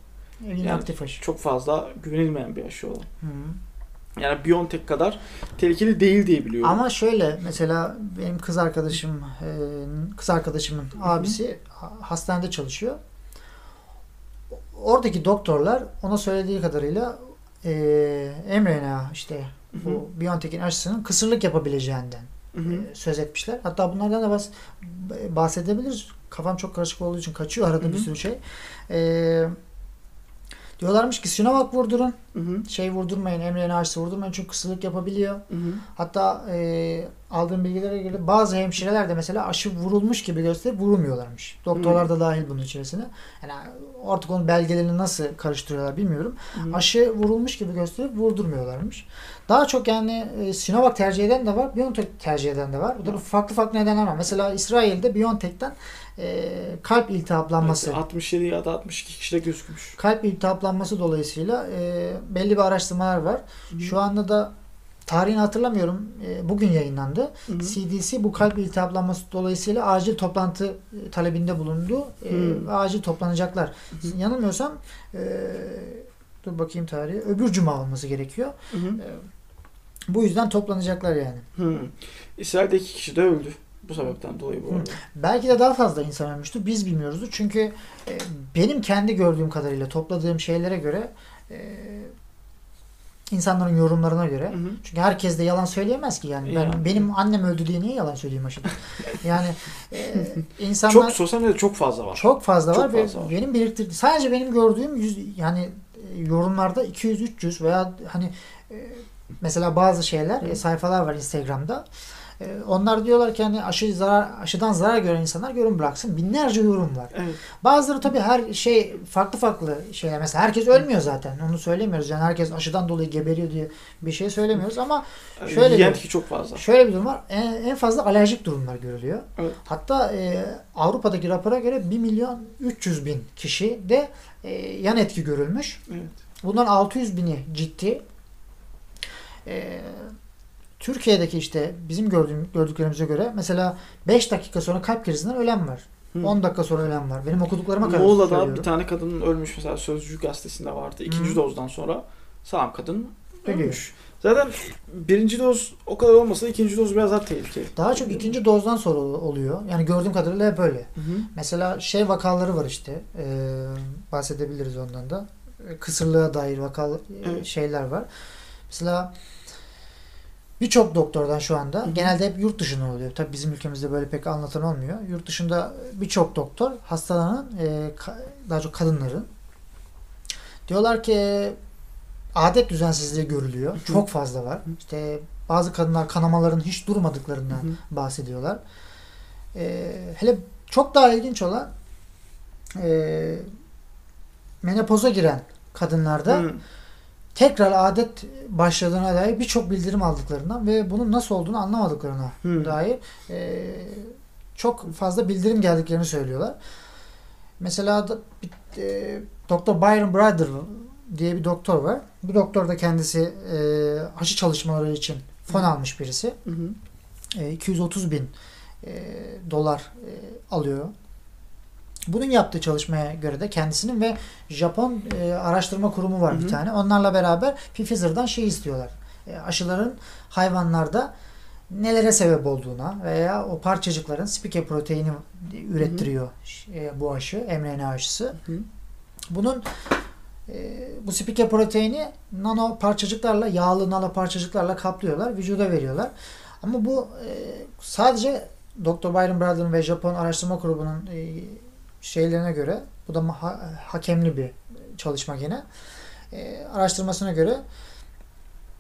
İnaktif aşı. Çok fazla güvenilmeyen bir aşı olan. Hı. Yani BioNTech kadar tehlikeli değil diye biliyorum. Ama şöyle mesela benim kız arkadaşım e, kız arkadaşımın abisi ha- hastanede çalışıyor. Oradaki doktorlar ona söylediği kadarıyla e, mRNA işte Hı hı. bu BioNTech'in aşısının kısırlık yapabileceğinden Hı hı. e, söz etmişler. Hatta bunlardan da bahs- bahsedebiliriz. Kafam çok karışık olduğu için kaçıyor arada Hı bir hı. sürü şey. E, diyorlarmış ki Sinovac vurdurun. Hı hı. Şey vurdurmayın, mRNA aşısı vurdurmayın çünkü kısırlık yapabiliyor. Hı hı. Hatta e, aldığım bilgilere göre bazı hemşireler de mesela aşı vurulmuş gibi gösterip vurulmuyorlarmış. Doktorlar da dahil bunun içerisine. Yani artık onun belgelerini nasıl karıştırıyorlar bilmiyorum. Hı hı. Aşı vurulmuş gibi gösterip vurdurmuyorlarmış. Daha çok yani e, Sinovac tercih eden de var, BioNTech tercih eden de var. Bu da farklı farklı nedenler var. Mesela İsrail'de BioNTech'ten e, kalp iltihaplanması Evet, 67 ya da 62 kişide gözükmüş. kalp iltihaplanması dolayısıyla e, belli bir araştırmalar var. Hı. Şu anda da tarihini hatırlamıyorum. E, bugün yayınlandı. Hı. CDC bu kalp iltihaplanması dolayısıyla acil toplantı e, talebinde bulundu. E, acil toplanacaklar. Hı. Yanılmıyorsam e, dur bakayım tarihi. Öbür cuma olması gerekiyor. Hı hı. E, bu yüzden toplanacaklar yani. Hı. İsrail'de iki kişi de öldü. Bu sebepten dolayı bu arada. Belki de daha fazla insan ölmüştür. Biz bilmiyoruzdur. Çünkü e, benim kendi gördüğüm kadarıyla topladığım şeylere göre e, insanların yorumlarına göre Hı hı. çünkü herkes de yalan söyleyemez ki yani. Ben, Yani. benim annem öldü diye niye yalan söyleyeyim aşırı? yani e, insanlar Çok sosyal medyada çok fazla var. çok fazla Çok var ve fazla var. benim biriktirdiğim sadece benim gördüğüm yüz yani e, yorumlarda 200 300 veya hani e, mesela bazı şeyler e, sayfalar var Instagram'da. E, onlar diyorlar ki hani aşı zarar aşıdan zarar gören insanlar yorum bıraksın. Binlerce yorum var. Evet. Bazıları tabii her şey farklı farklı şeyler. Mesela herkes ölmüyor zaten. Onu söylemiyoruz. Yani herkes aşıdan dolayı geberiyor diye bir şey söylemiyoruz ama Şöyle Yiyen bir- ki çok fazla. Şöyle bir durum var. En, en fazla alerjik durumlar görülüyor. Evet. Hatta e, Avrupa'daki rapora göre 1 milyon 300 bin kişi de e, yan etki görülmüş. Evet. Bundan 600 bini ciddi. E, Türkiye'deki işte bizim gördüğüm, gördüklerimize göre mesela 5 dakika sonra kalp krizinden ölen var. Hı. 10 dakika sonra ölen var. Benim okuduklarıma kadar Muğla'da söylüyorum. bir tane kadının ölmüş mesela Sözcü gazetesinde vardı. İkinci Hı. dozdan sonra sağlam kadın Ölüyor. ölmüş. Zaten birinci doz o kadar olmasa ikinci doz biraz daha tehlikeli. Daha çok ikinci dozdan sonra oluyor. Yani gördüğüm kadarıyla hep böyle. Hı hı. Mesela şey vakaları var işte. e, bahsedebiliriz ondan da. E, Kısırlığa dair vakalı Evet. şeyler var. Mesela birçok doktordan şu anda Hı hı. genelde hep yurt dışından oluyor. Tabii bizim ülkemizde böyle pek anlatan olmuyor. Yurt dışında birçok doktor hastalanan e, daha çok kadınların diyorlar ki adet düzensizliği görülüyor. hı. Çok fazla var. İşte bazı kadınlar kanamaların hiç durmadıklarından Hı hı. bahsediyorlar. Ee, hele çok daha ilginç olan e, menopoza giren kadınlarda Hı. Tekrar adet başladığına dair birçok bildirim aldıklarından ve bunun nasıl olduğunu anlamadıklarına Hı. dair e, çok fazla bildirim geldiklerini söylüyorlar. Mesela da, bir, e, Dr. Byron Brother diye bir doktor var. Bu doktor da kendisi e, aşı çalışmaları için fon almış birisi. Hı hı. E, 230 bin e, dolar e, alıyor. Bunun yaptığı çalışmaya göre de kendisinin ve Japon e, araştırma kurumu var Hı hı. bir tane. Onlarla beraber Pfizer'dan şey istiyorlar. E, aşıların hayvanlarda nelere sebep olduğuna veya o parçacıkların spike proteini ürettiriyor e, bu aşı, mRNA aşısı. Hı. Bunun e, bu spike proteini nano parçacıklarla, yağlı nano parçacıklarla kaplıyorlar, vücuda veriyorlar. Ama bu e, sadece Dr. Byron Bradley'nin ve Japon Araştırma Grubu'nun e, şeylerine göre, bu da ha- hakemli bir çalışma gene. E, araştırmasına göre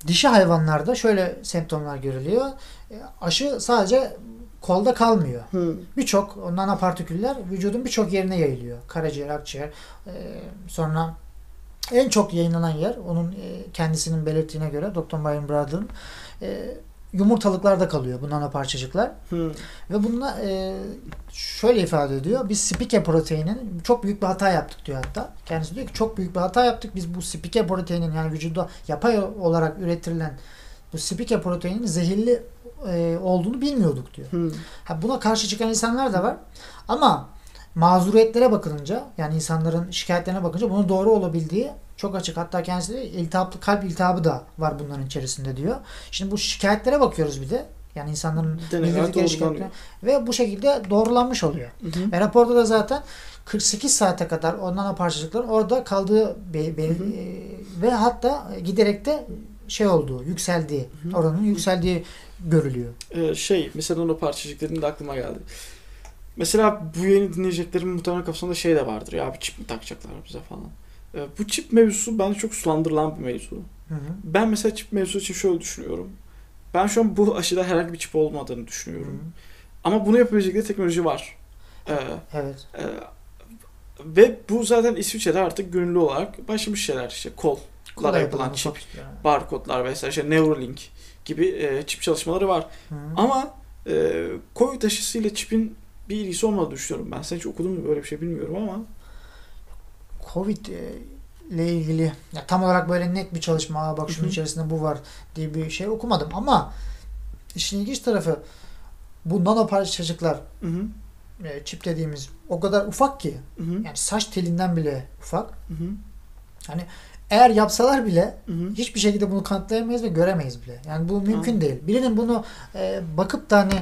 dişi hayvanlarda şöyle semptomlar görülüyor. E, aşı sadece kolda kalmıyor. Hı. Birçok nanopartiküller vücudun birçok yerine yayılıyor. Karaciğer, akciğer. e, sonra en çok yayınlanan yer onun e, kendisinin belirttiğine göre Dr. Byron Bradley'ın e, yumurtalıklarda kalıyor bu nanoparçacıklar. Hı. Ve bununla e, şöyle ifade ediyor. Biz spike proteinin çok büyük bir hata yaptık diyor hatta. Kendisi diyor ki çok büyük bir hata yaptık. Biz bu spike proteinin yani vücuda yapay olarak üretilen bu spike proteinin zehirli e, olduğunu bilmiyorduk diyor. Hı. Ha, buna karşı çıkan insanlar da var. Ama mazuriyetlere bakılınca yani insanların şikayetlerine bakınca bunun doğru olabildiği çok açık. Hatta kendisi de iltihaplı kalp iltihabı da var bunların içerisinde diyor. Şimdi bu şikayetlere bakıyoruz bir de. Yani insanların bildirdikleri şikayetler ve bu şekilde doğrulanmış oluyor. Hı hı. Ve raporda da zaten 48 saate kadar o nano parçacıkların orada kaldığı be- be- Hı hı. e, ve hatta giderek de şey olduğu, yükseldiği, Hı hı. oranın yükseldiği görülüyor. Ee, şey mesela o parçacık dediğinde aklıma geldi. Mesela bu yeni dinleyeceklerimin muhtemelen kafasında şey de vardır ya bir çip mi takacaklar bize falan. Ee, bu çip mevzusu bence çok sulandırılan bir mevzu. Hı hı. Ben mesela çip mevzusu için şöyle düşünüyorum. Ben şu an bu aşıda herhangi bir çip olmadığını Hı hı. düşünüyorum. Ama bunu yapabilecekleri teknoloji var. Ee, Evet. e, ve bu zaten İsviçre'de artık gönüllü olarak başlamış şeyler işte kollara Kolay yapılan çip, çipler. barkodlar vesaire işte Neuralink gibi e, çip çalışmaları var. Hı hı. Ama e, Covid aşısıyla çipin bir ilgisi olmadığını düşünüyorum ben. Sen hiç okudun mu böyle bir şey bilmiyorum ama. Covid e, ile ilgili ya tam olarak böyle net bir çalışma "Aa bak şunun içerisinde bu var diye bir şey okumadım ama işin ilginç tarafı bu nano parçacıklar Hı hı. e, çip dediğimiz o kadar ufak ki Hı hı. yani saç telinden bile ufak. Hı hı. Eğer yapsalar bile Hı hı. hiçbir şekilde bunu kanıtlayamayız ve göremeyiz bile. Yani bu mümkün Hı. değil. Birinin bunu e, bakıp da hani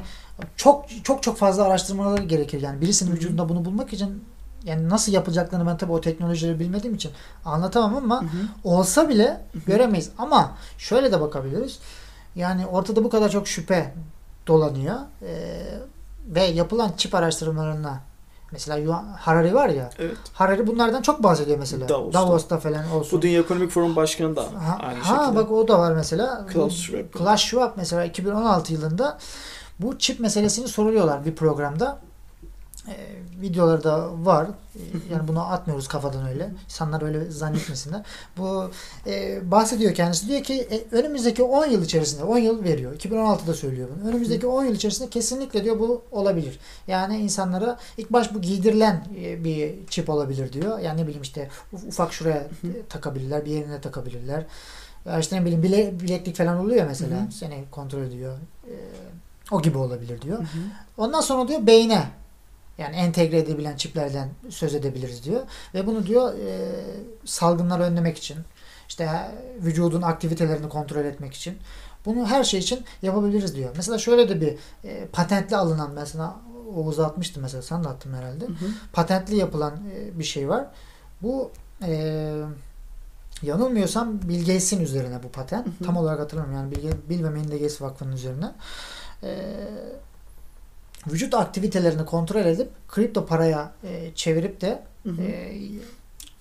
çok çok çok fazla araştırmaları gerekir. Yani birisinin Hı hı. vücudunda bunu bulmak için yani nasıl yapılacaklarını ben tabii o teknolojileri bilmediğim için anlatamam ama Hı hı. olsa bile Hı hı. göremeyiz. Ama şöyle de bakabiliriz. Yani ortada bu kadar çok şüphe dolanıyor. E, ve yapılan çip araştırmalarına mesela Harari var ya Evet. Harari bunlardan çok bahsediyor mesela. Davos'ta. Davos'ta falan olsun. Bu Dünya Ekonomik Forum Başkanı da Ha, aynı ha, şekilde. bak o da var mesela. Klaus Schwab. Klaus Schwab mesela 2016 yılında bu çip meselesini soruyorlar bir programda. Ee, videoları da var. Ee, Yani bunu atmıyoruz kafadan öyle. İnsanlar öyle zannetmesinler. Bu e, bahsediyor kendisi. Diyor ki e, önümüzdeki 10 yıl içerisinde 10 yıl veriyor. 2016'da söylüyor bunu. Önümüzdeki 10 yıl içerisinde kesinlikle diyor bu olabilir. Yani insanlara ilk baş bu giydirilen e, bir çip olabilir diyor. Yani ne bileyim işte uf- ufak şuraya e, takabilirler, bir yerine takabilirler. Ya işte ne bileyim bile, bileklik falan oluyor mesela. Hı hı. Seni kontrol ediyor. Ee, o gibi olabilir diyor. Hı hı. Ondan sonra diyor beyne yani entegre edebilen çiplerden söz edebiliriz diyor. Ve bunu diyor e, salgınları önlemek için işte vücudun aktivitelerini kontrol etmek için bunu her şey için yapabiliriz diyor. Mesela şöyle de bir e, patentli alınan mesela Oğuz atmıştı mesela sen de attın herhalde. Hı hı. Patentli yapılan e, bir şey var. Bu e, yanılmıyorsam Bill Gates'in üzerine bu patent. Hı hı. Tam olarak hatırlamıyorum yani Bill, Bill ve Melinda Gates Vakfı'nın üzerine. E, vücut aktivitelerini kontrol edip kripto paraya e, çevirip de Hı hı. e,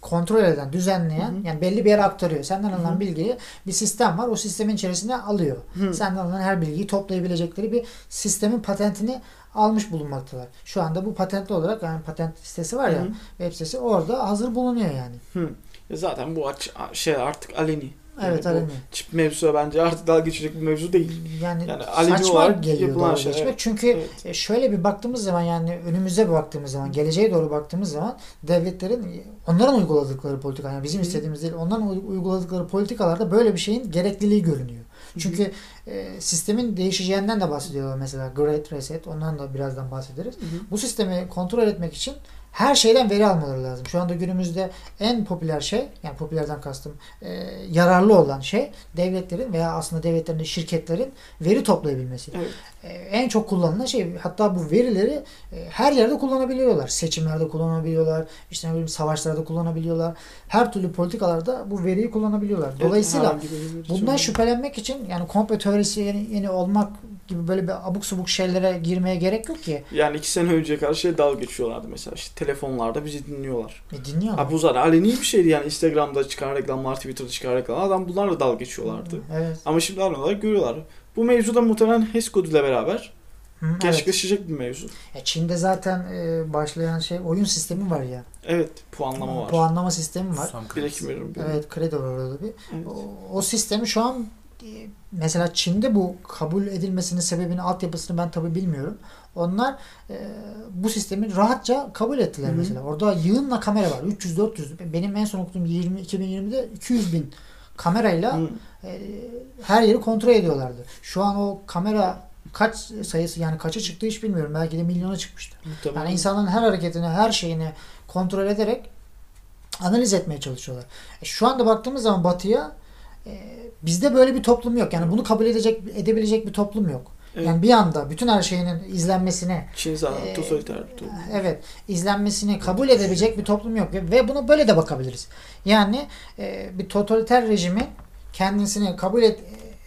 kontrol eden, düzenleyen Hı hı. yani belli bir yere aktarıyor. Senden alınan Hı hı. bilgiyi bir sistem var. O sistemin içerisine alıyor. Hı. Senden alınan her bilgiyi toplayabilecekleri bir sistemin patentini almış bulunmaktalar. Şu anda bu patentli olarak yani patent sitesi var ya Hı hı. web sitesi orada hazır bulunuyor yani. Hı. Zaten bu aç, şey artık aleni. Yani Evet alemi. Çip mevzusu bence artık dalga geçecek bir mevzu değil. Yani, Yani alemi saçma geliyor dalga şey, geçmek. Çünkü Evet. e, şöyle bir baktığımız zaman yani önümüze bir baktığımız zaman geleceğe doğru baktığımız zaman devletlerin onların uyguladıkları politika yani bizim Hı. istediğimiz değil onların uy- uyguladıkları politikalarda böyle bir şeyin gerekliliği görünüyor. Hı. Çünkü e, sistemin değişeceğinden de bahsediyorlar mesela Great Reset ondan da birazdan bahsederiz. Hı hı. Bu sistemi kontrol etmek için her şeyden veri almaları lazım. Şu anda günümüzde en popüler şey, yani popülerden kastım e, yararlı olan şey devletlerin veya aslında devletlerin de şirketlerin veri toplayabilmesi. Evet. E, en çok kullanılan şey hatta bu verileri e, her yerde kullanabiliyorlar. Seçimlerde kullanabiliyorlar, işte ne bileyim savaşlarda kullanabiliyorlar. Her türlü politikalarda bu veriyi kullanabiliyorlar. Dolayısıyla veri Bundan şüphelenmek için yani komplo teorisi yeni, yeni olmak gibi böyle bir abuk subuk şeylere girmeye gerek yok ki. Yani iki sene önceye karşı şey dalga geçiyorlardı mesela. İşte telefonlarda bizi dinliyorlar. E dinliyor Abi bu zaten aleni bir şeydi yani. Instagram'da çıkan reklamlar, Twitter'da çıkan reklamlar. Adam bunlarla dalga geçiyorlardı. Evet. Ama şimdi olarak görüyorlar. Bu mevzuda muhtemelen HES koduyla beraber Hı, evet. gerçekleşecek bir mevzu. Ya Çin'de zaten e, başlayan şey oyun sistemi var ya. Evet, puanlama var. Puanlama sistemi var. Kredisi. veriyorum. Evet kredi var orada bir. Evet. O, o sistemi şu an e, mesela Çin'de bu kabul edilmesinin sebebini altyapısını ben tabi bilmiyorum. Onlar e, bu sistemi rahatça kabul ettiler Hı hı. mesela. Orada yığınla kamera var. 300-400. Benim en son okuduğum 20, 2020'de 200 bin kamerayla Hı. e, her yeri kontrol ediyorlardı. Şu an o kamera kaç sayısı yani kaça çıktı hiç bilmiyorum. Belki de milyona çıkmıştır. Muhtemelen. Yani insanların her hareketini, her şeyini kontrol ederek analiz etmeye çalışıyorlar. E, şu anda baktığımız zaman batıya bizde böyle bir toplum yok. Yani bunu kabul edecek edebilecek bir toplum yok. Evet. Yani bir anda bütün her şeyinin izlenmesini Çin zaten Ee, totaliter bir toplum. evet izlenmesini kabul edebilecek bir toplum yok ve, ve buna böyle de bakabiliriz. Yani e, bir totaliter rejimin kendisini kabul et,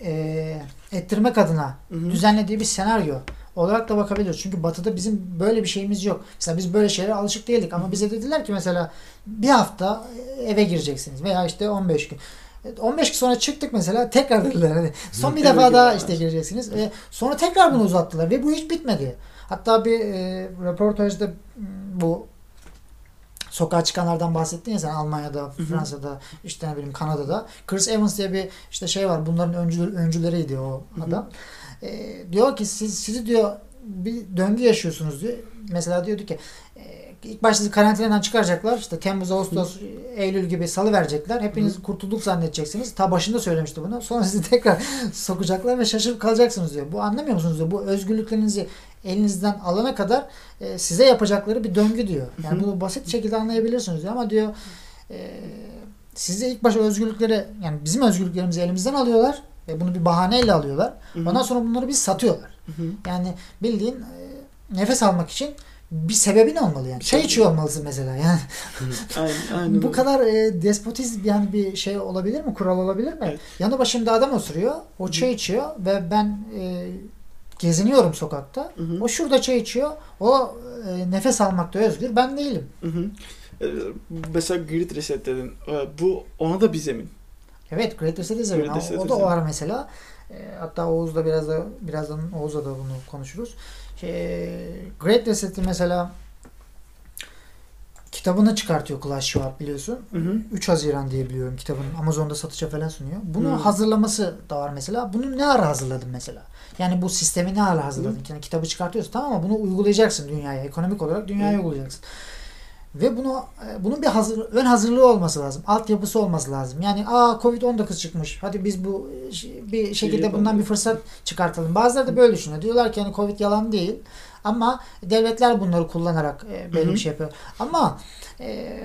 e, ettirmek adına Hı hı. düzenlediği bir senaryo olarak da bakabiliriz. Çünkü batıda bizim böyle bir şeyimiz yok. Mesela biz böyle şeylere alışık değildik ama bize dediler ki mesela bir hafta eve gireceksiniz veya işte 15 gün. 15 gün sonra çıktık mesela tekrar dediler hani son bir defa daha işte gireceksiniz. E, sonra tekrar bunu uzattılar ve bu hiç bitmedi. Hatta bir e, röportajda m, bu sokağa çıkanlardan bahsettin ya sen Almanya'da. Fransa'da, işte ne bileyim Kanada'da. Chris Evans diye bir işte şey var. Bunların öncüleri, öncüleriydi o adam. E, diyor ki siz sizi diyor bir döngü yaşıyorsunuz diyor. Mesela diyordu ki e, ilk başta sizi karantinadan çıkaracaklar. İşte Temmuz, Ağustos, Eylül gibi salı verecekler. Hepiniz kurtulduk zannedeceksiniz. Ta başında söylemişti bunu. Sonra sizi tekrar sokacaklar ve şaşırıp kalacaksınız diyor. Bu anlamıyor musunuz diyor. Bu özgürlüklerinizi elinizden alana kadar e, size yapacakları bir döngü diyor. Yani bunu basit şekilde anlayabilirsiniz diyor. Ama diyor e, size ilk başta özgürlükleri yani bizim özgürlüklerimizi elimizden alıyorlar ve bunu bir bahaneyle alıyorlar. Ondan sonra bunları biz satıyorlar. Hı hı. Yani bildiğin e, nefes almak için bir sebebin olmalı yani. Çay içiyor olmalısın mesela yani. Aynen, aynen Bu kadar e, despotizm yani bir şey olabilir mi? Kural olabilir mi? Evet. Yanı başımda adam oturuyor. O çay içiyor ve ben e, geziniyorum sokakta. Hı hı. O şurada çay içiyor. O e, nefes almakta özgür. Ben değilim. Hı hı. Ee, Mesela grid reset dedin. Ee, Bu ona da bir zemin. Evet Great Reset Ama Reset O is da var mesela. E, hatta Oğuz'da biraz da birazdan Oğuz'la da bunu konuşuruz. Great Reset'i mesela kitabını çıkartıyor Klaus Schwab biliyorsun. Hı hı. 3 Haziran diye biliyorum kitabın Amazon'da satışa falan sunuyor. Bunu Hmm. hazırlaması da var mesela. Bunu ne ara hazırladın mesela? Yani bu sistemi ne ara hazırladın? Yani kitabı çıkartıyorsun tamam ama bunu uygulayacaksın dünyaya. Ekonomik olarak dünyaya Hmm. uygulayacaksın. Ve bunu e, bunun bir hazır, ön hazırlığı olması lazım. Altyapısı olması lazım. Yani aa Covid-19 çıkmış. Hadi biz bu bir şekilde bundan bir fırsat çıkartalım. Bazıları da böyle düşünüyor. Diyorlar ki hani Covid yalan değil. Ama devletler bunları kullanarak e, böyle bir şey yapıyor. Ama e,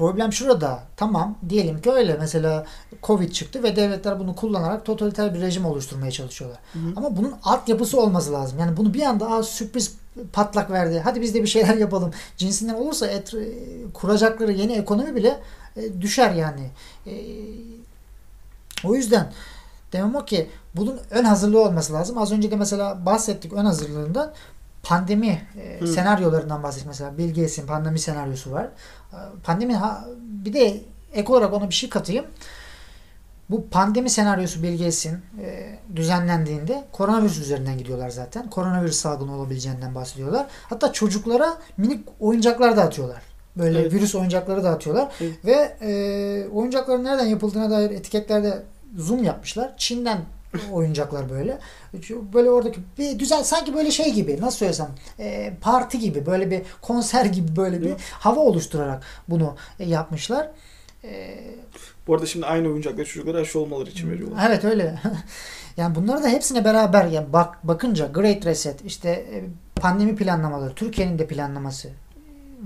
problem şurada. Tamam diyelim ki öyle. Mesela Covid çıktı ve devletler bunu kullanarak totaliter bir rejim oluşturmaya çalışıyorlar. Hı hı. Ama bunun altyapısı olması lazım. Yani bunu bir anda Aa, sürpriz patlak verdi. Hadi biz de bir şeyler yapalım. Cinsinden olursa et, e, kuracakları yeni ekonomi bile e, düşer yani. E, o yüzden demem o ki bunun ön hazırlığı olması lazım. Az önce de mesela bahsettik ön hazırlığından pandemi e, Hı. senaryolarından bahsettik. Mesela Bill Gates'in pandemi senaryosu var. E, Pandemi ha, bir de ek olarak ona bir şey katayım. Bu pandemi senaryosu Bill Gates'in e, düzenlendiğinde koronavirüs üzerinden gidiyorlar zaten. Koronavirüs salgını olabileceğinden bahsediyorlar. Hatta çocuklara minik oyuncaklar dağıtıyorlar. Böyle Evet. virüs oyuncakları dağıtıyorlar. Evet. Ve e, oyuncakların nereden yapıldığına dair etiketlerde zoom yapmışlar. Çin'den oyuncaklar böyle. Böyle oradaki bir güzel sanki böyle şey gibi nasıl söylesem e, parti gibi böyle bir konser gibi böyle bir hava oluşturarak bunu e, yapmışlar. E, Bu arada şimdi aynı oyuncakları çocuklara aşı olmaları için veriyorlar. Evet öyle. yani bunları da hepsine beraber yani bak bakınca Great Reset işte e, pandemi planlamaları, Türkiye'nin de planlaması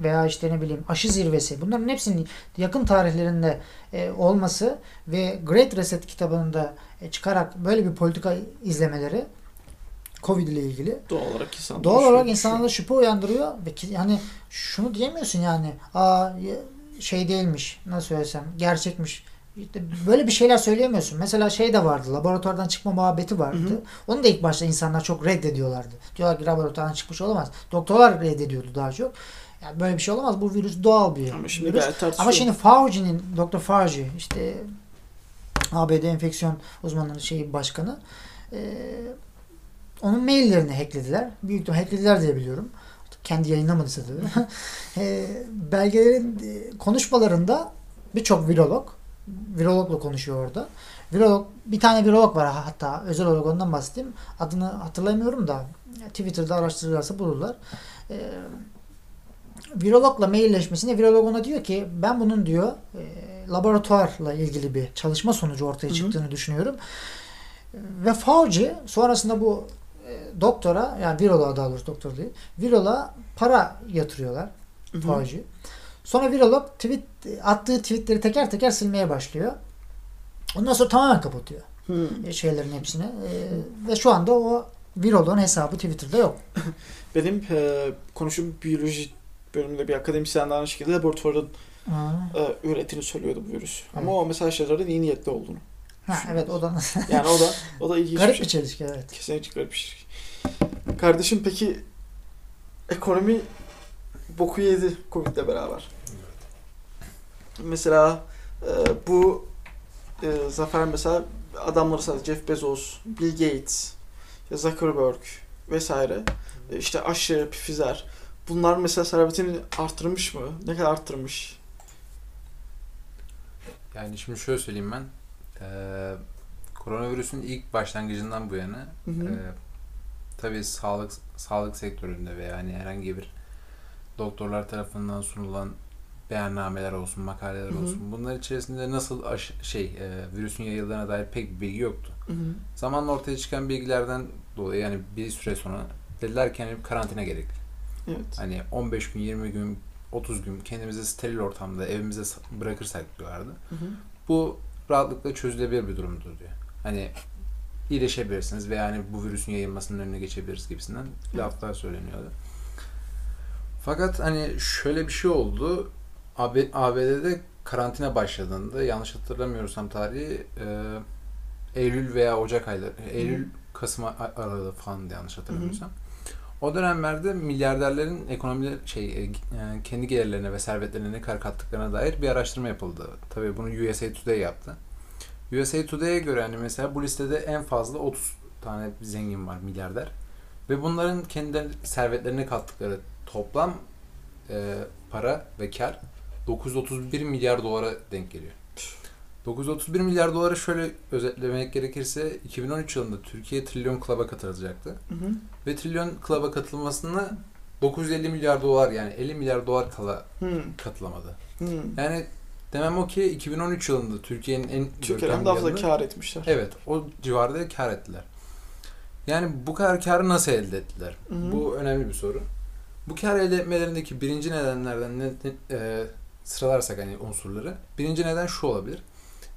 veya işte ne bileyim aşı zirvesi bunların hepsinin yakın tarihlerinde e, olması ve Great Reset kitabında çıkarak böyle bir politika izlemeleri Covid ile ilgili Doğal olarak insan Doğal olarak insanlarda şüphe uyandırıyor ve ki, yani şunu diyemiyorsun yani aa şey değilmiş nasıl söylesem gerçekmiş İşte böyle bir şeyler söyleyemiyorsun. Mesela şey de vardı laboratuvardan çıkma muhabbeti vardı. Hı hı. Onu da ilk başta insanlar çok reddediyorlardı. Diyorlar ki laboratuvardan çıkmış olamaz. Doktorlar reddediyordu daha çok. Yani böyle bir şey olamaz. Bu virüs doğal bir Ama şimdi virüs. Ama şimdi Fauci'nin, Dr. Fauci işte ABD enfeksiyon uzmanları şeyi başkanı e, onun maillerini hacklediler. Büyük ihtimal hacklediler diye biliyorum. Kendi yayınlamadıysa tabii. e, belgelerin e, konuşmalarında birçok virolog virologla konuşuyor orada. Virolog bir tane virolog var hatta özel olarak ondan bahsedeyim. Adını hatırlamıyorum da Twitter'da araştırırlarsa bulurlar. E, virologla mailleşmesinde virolog ona diyor ki ben bunun diyor e, laboratuvarla ilgili bir çalışma sonucu ortaya Hı hı. çıktığını düşünüyorum. Ve Fauci sonrasında bu e, doktora yani viroloğa daha doğrusu doktor değil. Viroloğa para yatırıyorlar Hı hı. Fauci. Sonra virolog tweet attığı tweetleri teker teker silmeye başlıyor. Ondan sonra tamamen kapatıyor Hı. e, şeylerin hepsini. E, ve şu anda o viroloğun hesabı Twitter'da yok. Benim e, konuşum biyoloji bölümünde bir akademisyen de aynı şekilde laboratuvarın Ha, e, ürettiğini söylüyordu bu virüs. Ama o mesela şeylerin iyi niyetli olduğunu. ha, evet o da Yani o da o da ilginç garip bir bir şey. çelişki evet. Kesinlikle garip bir şey. Kardeşim peki ekonomi boku yedi Covid'le beraber. Mesela e, bu e, Zafer mesela adamları sadece Jeff Bezos, Bill Gates, ya Zuckerberg vesaire e, işte aşı, Pfizer bunlar mesela servetini arttırmış mı? Ne kadar arttırmış? Yani şimdi şöyle söyleyeyim ben. Ee, koronavirüsün ilk başlangıcından bu yana Hı hı. e, tabii sağlık sağlık sektöründe veya hani herhangi bir doktorlar tarafından sunulan beyannameler olsun, makaleler Hı hı. olsun. Bunlar içerisinde nasıl aşı- şey e, virüsün yayıldığına dair pek bir bilgi yoktu. Hı hı. Zamanla ortaya çıkan bilgilerden dolayı yani bir süre sonra dediler ki hani karantina gerekli. Evet. Hani 15 gün, 20 gün, 30 gün kendimizi steril ortamda evimize sa- bırakırsak diyorlardı. Hı hı. Bu rahatlıkla çözülebilir bir durumdur diyor. Hani iyileşebilirsiniz veya hani bu virüsün yayılmasının önüne geçebiliriz gibisinden laflar söyleniyordu. Fakat hani şöyle bir şey oldu. AB, ABD'de karantina başladığında yanlış hatırlamıyorsam tarihi e, Eylül veya Ocak ayları, Eylül Kasım aralığı falan yanlış hatırlamıyorsam. O dönemlerde milyarderlerin ekonomileri şey e, e, kendi gelirlerine ve servetlerine ne kadar kattıklarına dair bir araştırma yapıldı. Tabii bunu USA Today yaptı. USA Today'e göre hani mesela bu listede en fazla 30 tane zengin var milyarder. Ve bunların kendi servetlerine kattıkları toplam e, para ve kar 931 milyar dolara denk geliyor. 931 milyar doları şöyle özetlemek gerekirse 2013 yılında Türkiye Trilyon Club'a katılacaktı. Hı hı. Ve Trilyon Club'a katılmasına 950 milyar dolar yani 50 milyar dolar kala Hı. katılamadı. Hı. Yani demem o ki 2013 yılında Türkiye'nin en Türkiye'den daha fazla kar etmişler. Evet o civarda kar ettiler. Yani bu kadar karı nasıl elde ettiler? Hı hı. Bu önemli bir soru. Bu kar elde etmelerindeki birinci nedenlerden ne, ne- e, sıralarsak hani unsurları. Birinci neden şu olabilir.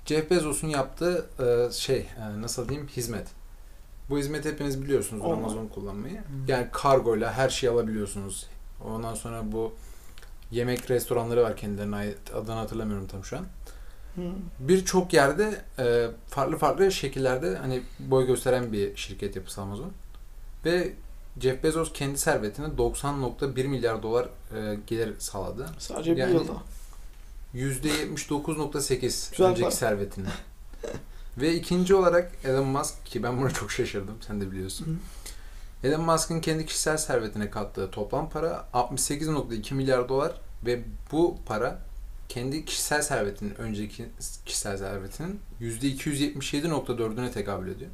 Jeff Bezos'un yaptığı e, şey e, nasıl diyeyim hizmet. Bu hizmeti hepiniz biliyorsunuz Olmaz. Amazon kullanmayı. Yani kargoyla her şeyi alabiliyorsunuz. Ondan sonra bu yemek restoranları var kendilerine ait. Adını hatırlamıyorum tam şu an Hı. birçok yerde e, farklı farklı şekillerde hani boy gösteren bir şirket yapısı Amazon. Ve Jeff Bezos kendi servetine 90.1 milyar dolar e, gelir sağladı. Sadece bir Yani- yılda. %79.8 Güzel önceki para. servetine. Ve ikinci olarak Elon Musk ki ben buna çok şaşırdım sen de biliyorsun. Elon Musk'ın kendi kişisel servetine kattığı toplam para 68.2 milyar dolar ve bu para kendi kişisel servetinin önceki kişisel servetinin %277.4'üne tekabül ediyor.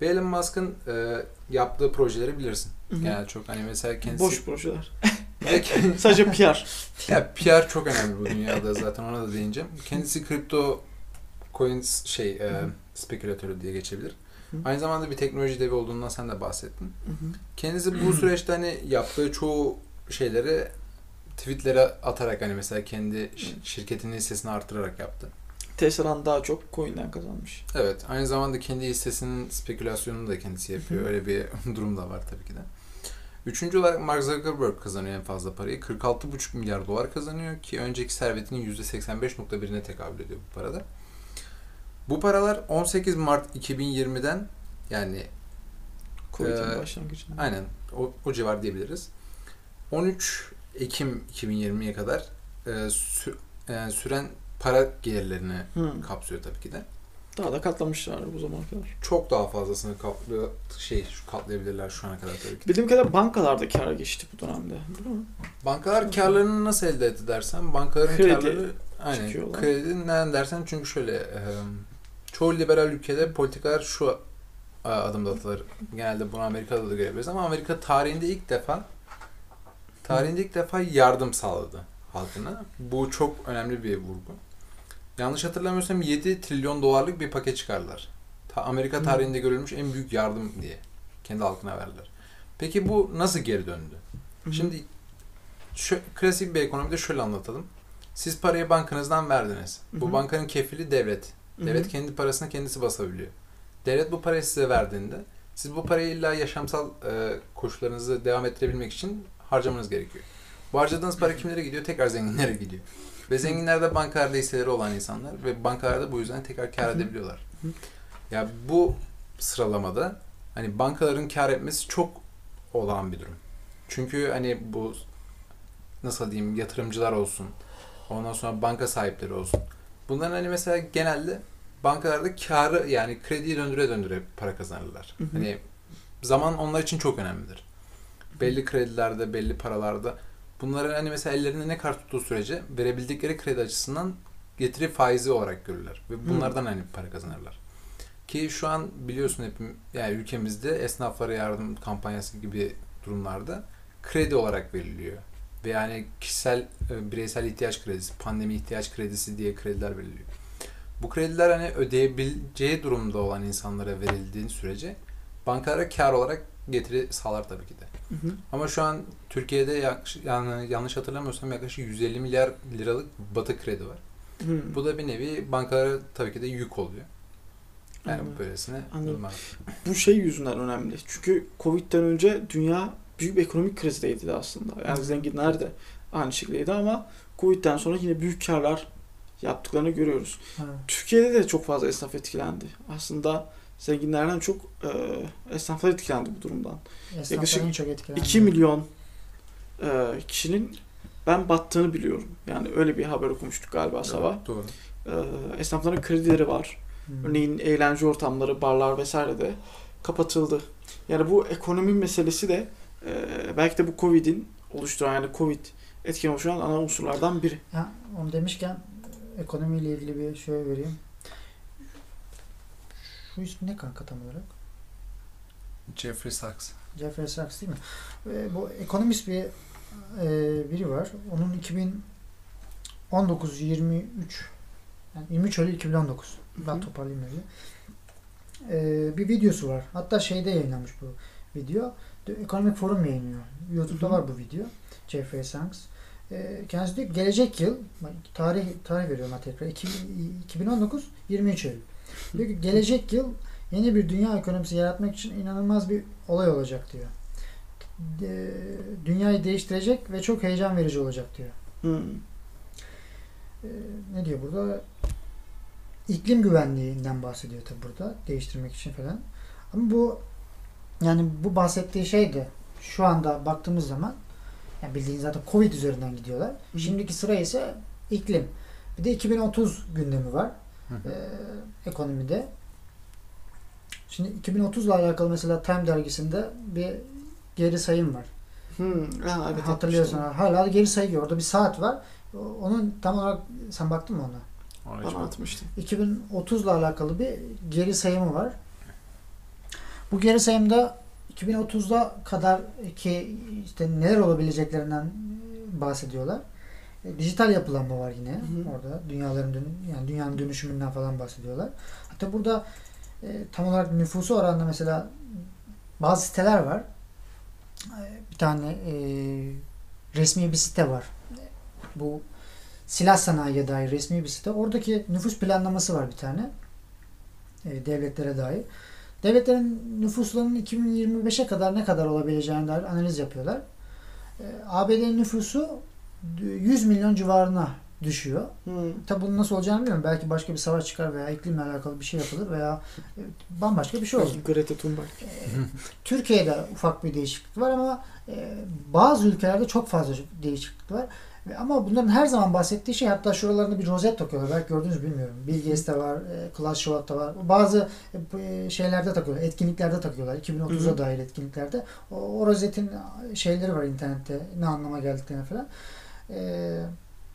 Ve Elon Musk'ın e, yaptığı projeleri bilirsin. Hı hı. Genel çok hani mesela kendisi... Boş projeler. Sadece PR. ya PR çok önemli bu dünyada zaten ona da değineceğim. Kendisi kripto coins şey e, spekülatörü diye geçebilir. Hı. Aynı zamanda bir teknoloji devi olduğundan sen de bahsettin. Hı hı. Kendisi bu süreçte hani yaptığı çoğu şeyleri tweetlere atarak hani mesela kendi şirketinin hissesini artırarak yaptı. Tesla'dan daha çok coin'den kazanmış. Evet, aynı zamanda kendi hissesinin spekülasyonunu da kendisi yapıyor. Öyle bir durum da var tabii ki de. Üçüncü olarak Mark Zuckerberg kazanıyor en fazla parayı. 46,5 milyar dolar kazanıyor ki önceki servetinin %85.1'ine tekabül ediyor bu parada. Bu paralar 18 Mart 2020'den yani Covid'in Ee, başlangıcında. aynen o, o civar diyebiliriz. 13 Ekim 2020'ye kadar e, sü- e, süren para gelirlerini Hı. kapsıyor tabii ki de. Daha da katlamışlar bu zamana kadar. Çok daha fazlasını kaplıyor, şey katlayabilirler şu ana kadar tabii ki. Bildiğim kadarıyla bankalarda kar geçti bu dönemde. Değil mi? Bankalar karlarını nasıl elde etti dersen bankaların Kredi karları aynen kredi neden dersen çünkü şöyle e, çoğu liberal ülkede politikalar şu e, adımda atılır. Genelde bunu Amerika'da da görebiliriz ama Amerika tarihinde ilk defa tarihinde ilk defa yardım sağladı halkına. Bu çok önemli bir vurgu. Yanlış hatırlamıyorsam 7 trilyon dolarlık bir paket çıkardılar. Ta Amerika Hı. tarihinde görülmüş en büyük yardım diye kendi halkına verdiler. Peki bu nasıl geri döndü? Hı hı. Şimdi şu, klasik bir ekonomide şöyle anlatalım. Siz parayı bankanızdan verdiniz. Hı Bu bankanın kefili devlet. Devlet kendi parasını kendisi basabiliyor. Devlet bu parayı size verdiğinde siz bu parayı illa yaşamsal e, koşullarınızı devam ettirebilmek için harcamanız gerekiyor. Bu harcadığınız para kimlere gidiyor? Tekrar zenginlere gidiyor. Ve zenginler de bankalarda hisseleri olan insanlar ve bankalarda bu yüzden tekrar kar edebiliyorlar. Ya bu sıralamada hani bankaların kar etmesi çok olağan bir durum. Çünkü hani bu nasıl diyeyim yatırımcılar olsun. Ondan sonra banka sahipleri olsun. Bunların hani mesela genelde bankalarda karı yani krediyi döndüre döndüre para kazanırlar. Hı hı. Hani zaman onlar için çok önemlidir. Belli kredilerde, belli paralarda bunları hani mesela ellerinde ne kadar tuttuğu sürece verebildikleri kredi açısından getiri faizi olarak görürler. Ve bunlardan hani para kazanırlar. Ki şu an biliyorsun hep yani ülkemizde esnaflara yardım kampanyası gibi durumlarda kredi olarak veriliyor. Ve yani kişisel e, bireysel ihtiyaç kredisi, pandemi ihtiyaç kredisi diye krediler veriliyor. Bu krediler hani ödeyebileceği durumda olan insanlara verildiğin sürece bankalara kar olarak getiri sağlar tabii ki de. Hı hı. Ama şu an Türkiye'de yaklaşık, yani yanlış hatırlamıyorsam yaklaşık 150 milyar liralık batı kredi var. Hı. Bu da bir nevi bankalara tabii ki de yük oluyor. Yani Anladım. böylesine durumlar. Bu şey yüzünden önemli. Çünkü Covid'den önce dünya büyük bir ekonomik krizdeydi de aslında. Yani zenginler de aynı şekildeydi ama Covid'den sonra yine büyük karlar yaptıklarını görüyoruz. Evet. Türkiye'de de çok fazla esnaf etkilendi. Aslında zenginlerden çok e, esnaflar etkilendi bu durumdan. Yaklaşık çok etkilenen. 2 milyon e, kişinin ben battığını biliyorum. Yani öyle bir haber okumuştuk galiba sabah. Evet, doğru. E, esnafların kredileri var. Hmm. Örneğin eğlence ortamları, barlar vesaire de kapatıldı. Yani bu ekonomi meselesi de e, belki de bu Covid'in oluşturan yani Covid etken oluşturan ana unsurlardan biri. Ya, onu demişken ekonomiyle ilgili bir şey vereyim. Şu ismi ne kanka tam olarak? Jeffrey Sachs. Jeffrey Sachs değil mi? Ve bu ekonomist bir e, biri var. Onun 2019 23 yani 23 Eylül 2019. Ben Hı. toparlayayım öyle. E, bir videosu var. Hatta şeyde yayınlanmış bu video. The Economic Forum yayınlıyor. YouTube'da Hı var bu video. Jeffrey Sachs. E, kendisi diyor ki, gelecek yıl tarih tarih veriyorum ha tekrar. İki- 2019 23 Eylül. Diyor ki gelecek yıl yeni bir dünya ekonomisi yaratmak için inanılmaz bir olay olacak diyor. De- dünyayı değiştirecek ve çok heyecan verici olacak diyor. Hmm. Ee, ne diyor burada? İklim güvenliğinden bahsediyor tabi burada. Değiştirmek için falan. Ama bu yani bu bahsettiği şey de şu anda baktığımız zaman yani bildiğiniz zaten Covid üzerinden gidiyorlar. hı. Şimdiki sıra ise iklim. Bir de 2030 gündemi var. E, ekonomide. Şimdi 2030 ile alakalı mesela Time dergisinde bir geri sayım var. Hmm. Ha, evet, Hatırlıyorsan etmiştim. hala geri sayıyor. Orada bir saat var. Onun tam olarak sen baktın mı ona? Bana atmıştım. 2030 ile alakalı bir geri sayımı var. Bu geri sayımda 2030'da kadar ki işte neler olabileceklerinden bahsediyorlar. E, Dijital yapılanma var yine Hı hı. orada. Dünyaların dön yani dünyanın dönüşümünden falan bahsediyorlar. Hatta burada e, tam olarak nüfusu oranında mesela bazı siteler var. E, bir tane e, resmi bir site var. Bu silah sanayiye dair resmi bir site. Oradaki nüfus planlaması var bir tane. E, devletlere dair. Devletlerin nüfuslarının 2025'e kadar ne kadar olabileceğine dair analiz yapıyorlar. E, ABD'nin nüfusu 100 milyon civarına düşüyor. Hmm. Tabi bunun nasıl olacağını bilmiyorum. Belki başka bir savaş çıkar veya iklimle alakalı bir şey yapılır veya e, bambaşka bir şey olur. Greta Thunberg. Türkiye'de ufak bir değişiklik var ama e, bazı ülkelerde çok fazla değişiklik var. Ama bunların her zaman bahsettiği şey hatta şuralarında bir rozet takıyorlar. Belki gördünüz bilmiyorum. Bill Gates'te var, e, Klaus Schwab'da var. Bazı e, şeylerde takıyorlar, etkinliklerde takıyorlar. 2030'a Hı hı. dair etkinliklerde. O, o rozetin şeyleri var internette. Ne anlama geldiklerini falan. E,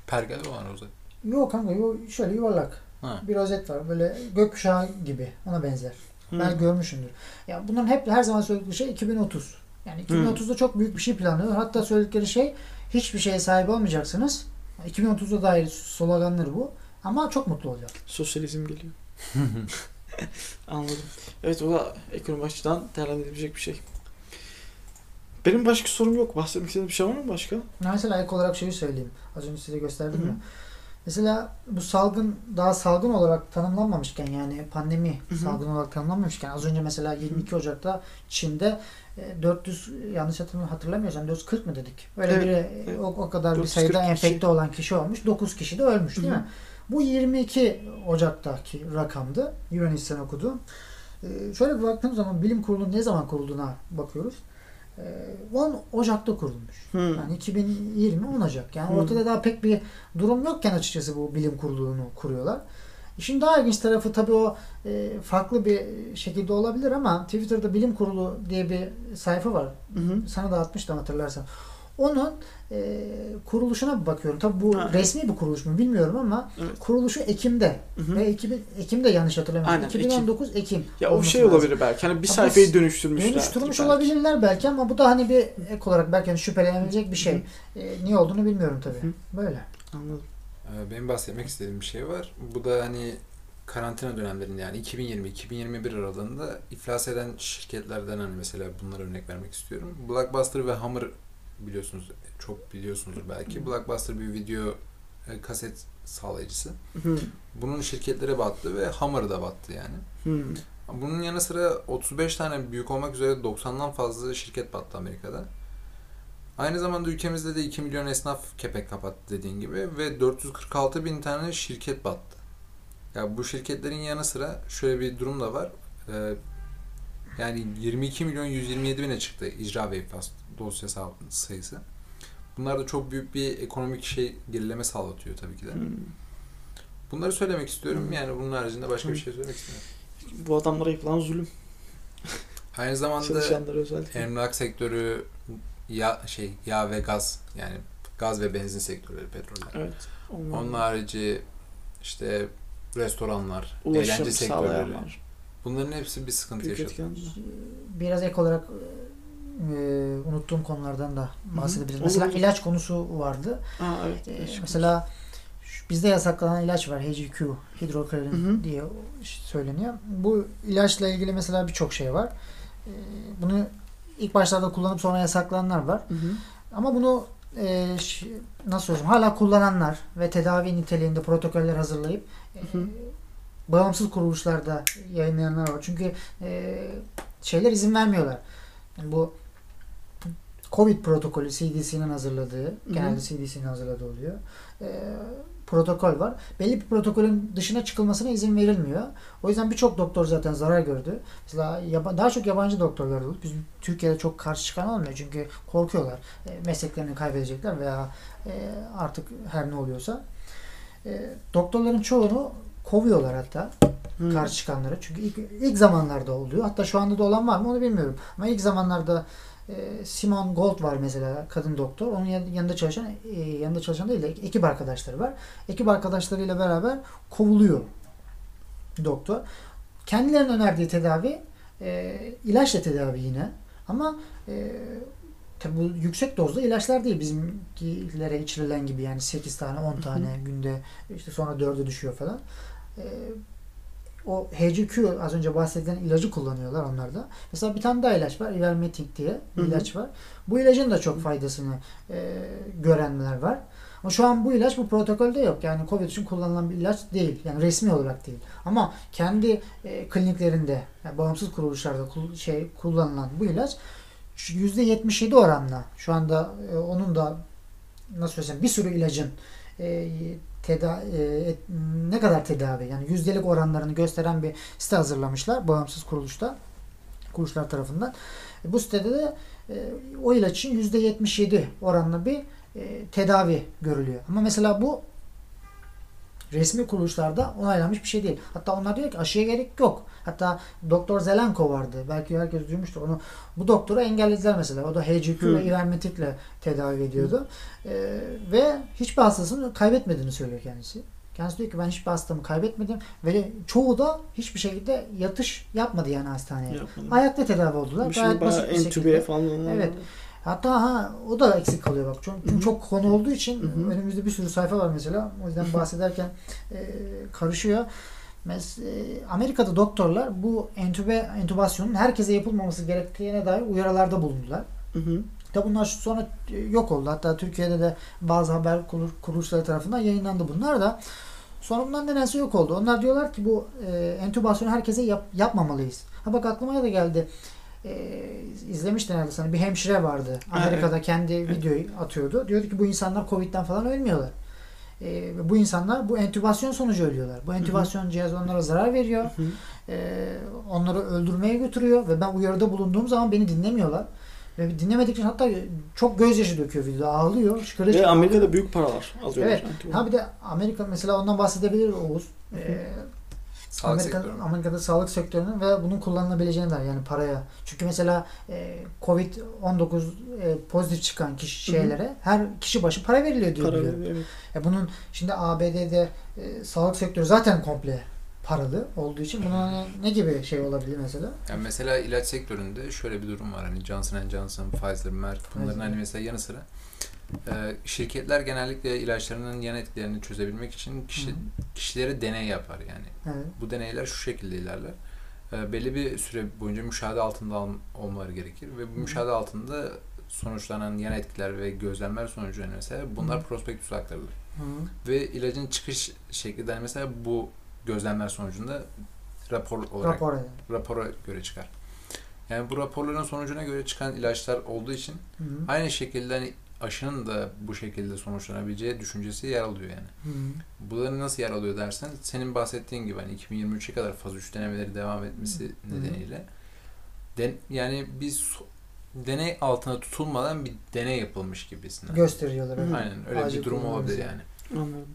Pergel olan rozet. yok kanka yok, şöyle yuvarlak. Ha. Bir rozet var. Böyle gökkuşağı gibi. Ona benzer. Hmm. Ben görmüşümdür. Ya bunların hep her zaman söyledikleri şey 2030. Yani 2030'da çok büyük bir şey planlıyorlar. Hatta söyledikleri şey hiçbir şeye sahip olmayacaksınız. 2030'da dair sloganları bu. Ama çok mutlu olacak. Sosyalizm geliyor. Anladım. Evet o da ekonomi açıdan değerlendirilecek bir şey. Benim başka sorum yok. Bahsetmek istediğiniz bir şey var mı başka? Mesela ek olarak şeyi söyleyeyim. Az önce size gösterdim ya. Mesela bu salgın daha salgın olarak tanımlanmamışken yani pandemi Hı hı. salgın olarak tanımlanmamışken az önce mesela 22 Ocak'ta Çin'de e, 400 yanlış hatırlam- hatırlamıyorsam 440 mı dedik? Öyle Evet, bir evet. o, o kadar bir 440 sayıda kişi. enfekte olan kişi olmuş. 9 kişi de ölmüş değil Hı hı. mi? Bu 22 Ocak'taki rakamdı. Eunice'den okuduğum. E, şöyle bir baktığımız zaman bilim kurulunun ne zaman kurulduğuna bakıyoruz. E, 10 Ocak'ta kurulmuş. Hmm. Yani 2020 10 Ocak. Yani Hmm. ortada daha pek bir durum yokken açıkçası bu bilim kurulunu kuruyorlar. İşin daha ilginç tarafı tabii o e, farklı bir şekilde olabilir ama Twitter'da bilim kurulu diye bir sayfa var. Hı hı. Sana da atmıştım hatırlarsan. Onun e, kuruluşuna bir bakıyorum. Tabi bu Ha. resmi bir kuruluş mu bilmiyorum ama Evet. kuruluşu Ekim'de Hı hı. ve 2000, Ekim'de yanlış hatırlamıyorum. Aynen, 2019 Ekim. Ya o şey lazım. olabilir belki. Hani bir Ama sayfayı dönüştürmüşler. Dönüştürmüş belki. olabilirler belki ama bu da hani bir ek olarak belki hani şüphelenebilecek bir şey. E, niye olduğunu bilmiyorum tabii. Hı. Böyle. Anladım. Ee, Benim bahsetmek istediğim bir şey var. Bu da hani karantina dönemlerinde yani 2020-2021 aralığında iflas eden şirketlerden hani mesela bunlara örnek vermek istiyorum. Blockbuster ve Hammer biliyorsunuz çok biliyorsunuzdur belki. Blockbuster bir video e, kaset sağlayıcısı. Hı. Bunun şirketlere battı ve Hammer da battı yani. Hı. Bunun yanı sıra 35 tane büyük olmak üzere 90'dan fazla şirket battı Amerika'da. Aynı zamanda ülkemizde de 2 milyon esnaf kepek kapattı dediğin gibi ve 446 bin tane şirket battı. Ya bu şirketlerin yanı sıra şöyle bir durum da var. Ee, yani 22 milyon 127 bine çıktı icra ve iflas dosya sa- sayısı. Bunlar da çok büyük bir ekonomik şey gerileme sağlatıyor tabii ki de. Hı. Bunları söylemek istiyorum. Hı. Yani bunun haricinde başka bir Hı. şey söylemek istemiyorum. Bu adamlara yapılan zulüm. Aynı zamanda. Emlak sektörü ya şey yağ ve gaz yani gaz ve benzin sektörleri petroller. Evet. Onlar, Onun harici işte restoranlar, ulaşım eğlence sektörleri. Bunların hepsi bir sıkıntı Büyük yaşadı. etkenler. Biraz ek olarak e, unuttuğum konulardan da bahsedebiliriz. Olur. Mesela ilaç konusu vardı. Aa evet. E, mesela bizde yasaklanan ilaç var. HGQ, hidrokloralin Hı hı. diye söyleniyor. Bu ilaçla ilgili mesela birçok şey var. E, bunu ilk başlarda kullanıp sonra yasaklananlar var. Hı hı. Ama bunu e, nasıl söyleyeyim hala kullananlar ve tedavi niteliğinde protokoller hazırlayıp e, Hı hı. bağımsız kuruluşlarda yayınlayanlar var. Çünkü e, şeyler izin vermiyorlar. Yani bu Covid protokolü CDC'nin hazırladığı, genelde CDC'nin hazırladığı oluyor. E, protokol var. Belli bir protokolün dışına çıkılmasına izin verilmiyor. O yüzden birçok doktor zaten zarar gördü. Mesela yaba- daha çok yabancı doktorlar oldu. Bizim Türkiye'de çok karşı çıkan olmuyor çünkü korkuyorlar. E, mesleklerini kaybedecekler veya e, artık her ne oluyorsa. E, doktorların çoğunu kovuyorlar hatta Hı. karşı çıkanları. Çünkü ilk, ilk zamanlarda oluyor. Hatta şu anda da olan var mı onu bilmiyorum. Ama ilk zamanlarda e, Simon Gold var mesela kadın doktor. Onun yan- yanında çalışan e, yanında çalışan değil de ekip arkadaşları var. Ekip arkadaşlarıyla beraber kovuluyor doktor. Kendilerinin önerdiği tedavi e, ilaçla tedavi yine. Ama e, tabi bu yüksek dozda ilaçlar değil bizimkilere içirilen gibi yani 8 tane 10 tane günde işte sonra 4'e düşüyor falan. E, o HCQ az önce bahsedilen ilacı kullanıyorlar onlar da. Mesela bir tane daha ilaç var. Ivermectin diye bir ilaç var. Bu ilacın da çok faydasını e, görenler var. Ama şu an bu ilaç bu protokolde yok. Yani COVID için kullanılan bir ilaç değil. Yani resmi olarak değil. Ama kendi e, kliniklerinde, yani bağımsız kuruluşlarda kul- şey kullanılan bu ilaç şu %77 oranla şu anda e, onun da nasıl söylesem bir sürü ilacın e, teda e, ne kadar tedavi yani yüzdelik oranlarını gösteren bir site hazırlamışlar bağımsız kuruluşta kuruluşlar tarafından. E, bu sitede de e, o ilaç için %77 oranla bir e, tedavi görülüyor. Ama mesela bu resmi kuruluşlarda onaylanmış bir şey değil. Hatta onlar diyor ki aşıya gerek yok. Hatta Doktor Zelenko vardı. Belki herkes duymuştur onu. Bu doktoru engellediler mesela. O da HCQ ve ivermektikle tedavi ediyordu. E, ve hiçbir hastasını kaybetmediğini söylüyor kendisi. Kendisi diyor ki ben hiçbir hastamı kaybetmedim ve çoğu da hiçbir şekilde yatış yapmadı yani hastaneye. Yapmadım. Ayakta tedavi oldular. Bu şey Gayet basit bir şekilde. falan. Evet. Hatta ha o da eksik kalıyor bak. Çünkü, çünkü Hı hı. çok konu olduğu için Hı hı. önümüzde bir sürü sayfa var mesela. O yüzden bahsederken e, karışıyor. Mes e, Amerika'da doktorlar bu entübe entübasyonun herkese yapılmaması gerektiğine dair uyarılarda bulundular. Hı hı. Tabi bunlar sonra e, yok oldu. Hatta Türkiye'de de bazı haber kurul- kuruluşları tarafından yayınlandı bunlar da. Sonra bundan nedense yok oldu. Onlar diyorlar ki bu e, entübasyonu herkese yap- yapmamalıyız. Ha bak aklıma da geldi. E, izlemiştin herhalde sana bir hemşire vardı. Amerika'da kendi videoyu atıyordu. Diyordu ki bu insanlar Covid'den falan ölmüyorlar. E, bu insanlar bu entübasyon sonucu ölüyorlar. Bu entübasyon cihazı onlara zarar veriyor. Hı hı. E, onları öldürmeye götürüyor ve ben uyarıda bulunduğum zaman beni dinlemiyorlar. Ve dinlemedikçe hatta çok gözyaşı döküyor videoda. Ağlıyor. Şıkırış. Ve Amerika'da büyük paralar alıyorlar. Evet. Ha bir de Amerika mesela ondan bahsedebilir Oğuz. Ee, Sağlık Amerika, sektörü. Amerika'da sağlık sektörünün ve bunun kullanılabileceğini der yani paraya. Çünkü mesela e, Covid-19 e, pozitif çıkan kişi Hı hı. şeylere her kişi başı para veriliyor diyor Para, biliyorum. evet. E bunun şimdi ABD'de e, sağlık sektörü zaten komple paralı olduğu için buna ne, gibi şey olabilir mesela? Yani mesela ilaç sektöründe şöyle bir durum var. Hani Johnson Johnson, Pfizer, Merck bunların Pfizer. hani mesela yanı sıra şirketler genellikle ilaçlarının yan etkilerini çözebilmek için kişi, Hı. kişilere deney yapar yani. Evet. Bu deneyler şu şekilde ilerler. E, belli bir süre boyunca müşahede altında al- olmaları gerekir ve bu müşahede altında sonuçlanan yan etkiler ve gözlemler sonucu mesela bunlar Hı. prospektüse aktarılır. Hı. Ve ilacın çıkış şekli de hani mesela bu gözlemler sonucunda rapor olarak Rapor rapora göre çıkar. Yani bu raporların sonucuna göre çıkan ilaçlar olduğu için Hı. aynı şekilde hani aşının da bu şekilde sonuçlanabileceği düşüncesi yer alıyor yani. Hı. Bunların nasıl yer alıyor dersen senin bahsettiğin gibi hani 2023'e kadar faz 3 denemeleri devam etmesi Hı. nedeniyle den, yani biz deney altına tutulmadan bir deney yapılmış gibisinden. Gösteriyorlar. evet. Aynen öyle Acil bir durum olabilir yani. Anladım.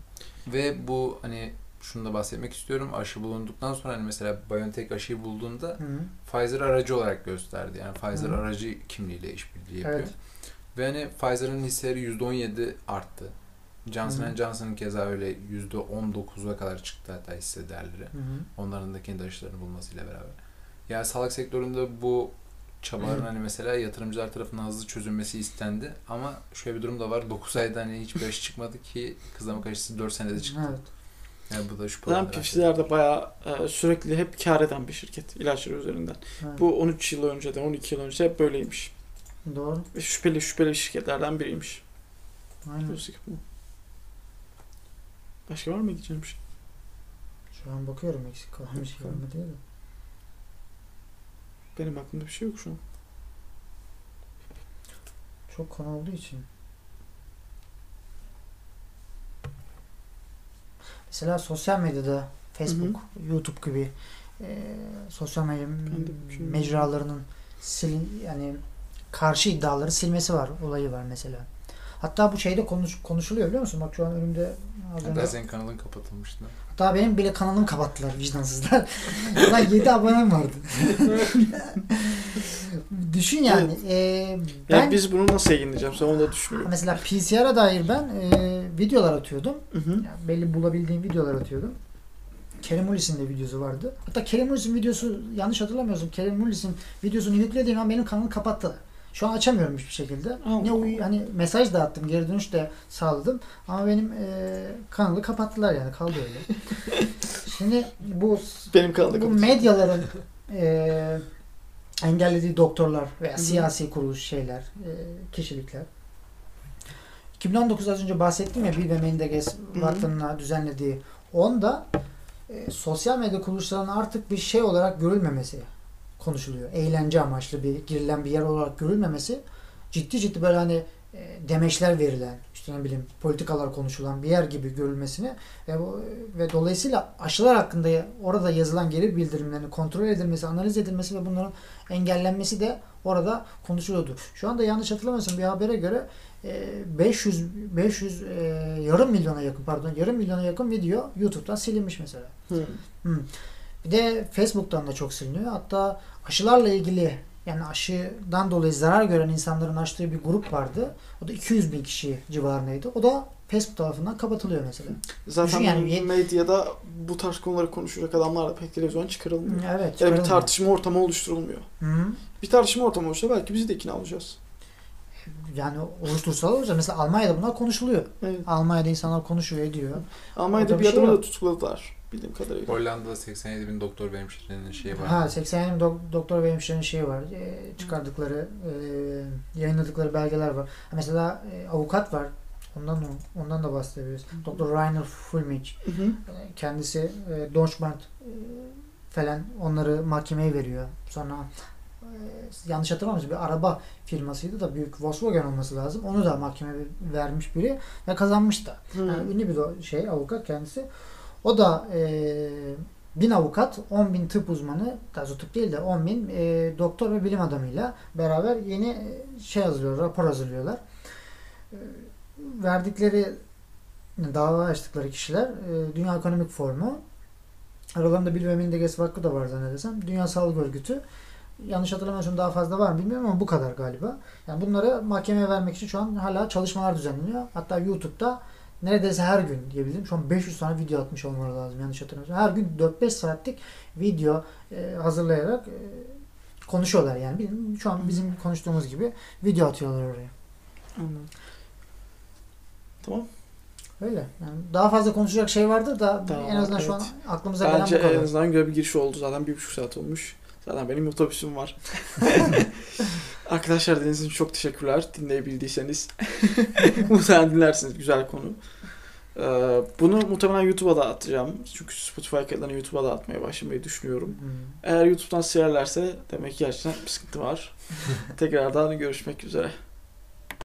Ve bu hani şunu da bahsetmek istiyorum. Aşı bulunduktan sonra hani mesela BioNTech aşıyı bulduğunda Hı. Pfizer aracı olarak gösterdi. Yani Pfizer Hı. aracı kimliğiyle işbirliği yapıyor. Evet. Ve hani Pfizer'ın hisseleri %17 arttı. Johnson Hı. Johnson'ın keza öyle %19'a kadar çıktı hatta hisse değerleri. Hı hı. Onların da kendi aşılarını bulmasıyla beraber. Yani sağlık sektöründe bu çabaların hani mesela yatırımcılar tarafından hızlı çözülmesi istendi. Ama şöyle bir durum da var. 9 ayda hani hiçbir aşı çıkmadı ki kızamık aşısı 4 senede çıktı. Evet. Yani bu da şu Zaten Pfizer de bayağı e, sürekli hep kar eden bir şirket ilaçları üzerinden. evet. Bu 13 yıl önceden, 12 yıl önce hep böyleymiş. Doğru. Şüpheli şüpheli şirketlerden biriymiş. Aynen. Başka var mı diyeceğim bir şey? Şu an bakıyorum eksik mı diye de. Benim aklımda bir şey yok şu an. Çok konu olduğu için. Mesela sosyal medyada Facebook, YouTube gibi e, sosyal medya mecralarının silin yani karşı iddiaları silmesi var, olayı var mesela. Hatta bu şeyde konuş, konuşuluyor biliyor musun? Bak şu an önümde az önce. Hatta senin kanalın kapatılmıştı. Hatta benim bile kanalımı kapattılar vicdansızlar. Ulan 7 abonem vardı. Düşün yani. e, ben Yani biz bunu nasıl yayınlayacağım? Sen onu da düşünüyorum. mesela PCR'a dair ben e, videolar atıyordum. Hı hı. Yani belli bulabildiğim videolar atıyordum. Kerem Mullis'in de videosu vardı. Hatta Kerem Mullis'in videosu yanlış hatırlamıyorsam Kerem Mullis'in videosunu yüklediğim an benim kanalı kapattı. Şu an açamıyorum hiçbir şekilde. Allah Ne uy- hani mesaj da attım, geri dönüş de sağladım. Ama benim e, kanalı kapattılar yani kaldı öyle. Şimdi bu Benim kanalda bu medyaların e, engellediği doktorlar veya siyasi kuruluş şeyler, e, kişilikler. 2019 az önce bahsettim ya Bill ve Menderes. Vakfı'nın düzenlediği onda e, sosyal medya kuruluşlarının artık bir şey olarak görülmemesi konuşuluyor. Eğlence amaçlı bir girilen bir yer olarak görülmemesi ciddi ciddi böyle hani e, demeçler verilen işte ne bileyim politikalar konuşulan bir yer gibi görülmesini ve, bu, ve dolayısıyla aşılar hakkında orada yazılan geri bildirimlerin kontrol edilmesi, analiz edilmesi ve bunların engellenmesi de orada konuşuluyordu. Şu anda yanlış hatırlamıyorsam bir habere göre e, 500 500 e, yarım milyona yakın pardon yarım milyona yakın video YouTube'dan silinmiş mesela. Hı. Bir de Facebook'tan da çok siliniyor. Hatta aşılarla ilgili yani aşıdan dolayı zarar gören insanların açtığı bir grup vardı. O da 200 bin kişi civarındaydı. O da Facebook tarafından kapatılıyor mesela. Zaten Düşün yani medyada bu tarz konuları konuşacak adamlar da pek televizyon çıkarılmıyor. Evet. Yani bir tartışma ortamı oluşturulmuyor. Hı hı. Bir tartışma ortamı olursa belki biz de ikna olacağız. Yani oluştursalar olacak. Mesela Almanya'da bunlar konuşuluyor. Evet. Almanya'da insanlar konuşuyor, ediyor. Almanya'da Orada bir bir şey adamı da tutukladılar bildiğim kadarıyla. Hollanda'da 87 bin doktor ve hemşirenin şeyi var. Ha 80 dok- doktor ve hemşirenin şeyi var. e, çıkardıkları, e, yayınladıkları belgeler var. Ha, Mesela e, avukat var. Ondan da- ondan da bahsedebiliriz. Doktor Rainer Fulmich. Hı hı. E, Kendisi e, Deutschbank e, falan onları mahkemeye veriyor. Sonra e, yanlış hatırlamıyorsam bir araba firmasıydı da büyük Volkswagen olması lazım. Onu da mahkemeye vermiş biri ve kazanmış da. Yani ünlü bir do- şey avukat kendisi. O da e, bin avukat, 10 bin tıp uzmanı, doğrusu tıp değil de 10 bin e, doktor ve bilim adamıyla beraber yeni e, şey hazırlıyor, rapor hazırlıyorlar. E, verdikleri dava açtıkları kişiler e, Dünya Ekonomik Forumu Aralarında Bill ve Melinda Gates Vakfı da var zannedersem. Dünya Sağlık Örgütü. Yanlış hatırlamıyorsam daha fazla var mı bilmiyorum ama bu kadar galiba. Yani bunları mahkemeye vermek için şu an hala çalışmalar düzenleniyor. Hatta YouTube'da neredeyse her gün diyebilirim. Şu an 500 tane video atmış olmaları lazım yanlış hatırlamıyorsam. Her gün 4-5 saatlik video e, hazırlayarak e, konuşuyorlar yani. Bizim- Şu an bizim konuştuğumuz gibi video atıyorlar oraya. Anladım. Tamam. Öyle. Yani daha fazla konuşacak şey vardı da Daha en azından var, şu an evet. aklımıza gelen Bence bu kadar. en azından güzel bir giriş oldu. Zaten bir buçuk saat olmuş. Zaten benim otobüsüm var. Arkadaşlar dinlediğiniz için çok teşekkürler. Dinleyebildiyseniz. muhtemelen dinlersiniz. Güzel konu. Ee, bunu muhtemelen YouTube'a da atacağım. Çünkü Spotify kayıtlarını YouTube'a da atmaya başlamayı düşünüyorum. Hmm. Eğer YouTube'dan silerlerse demek ki gerçekten bir sıkıntı var. Tekrardan görüşmek üzere.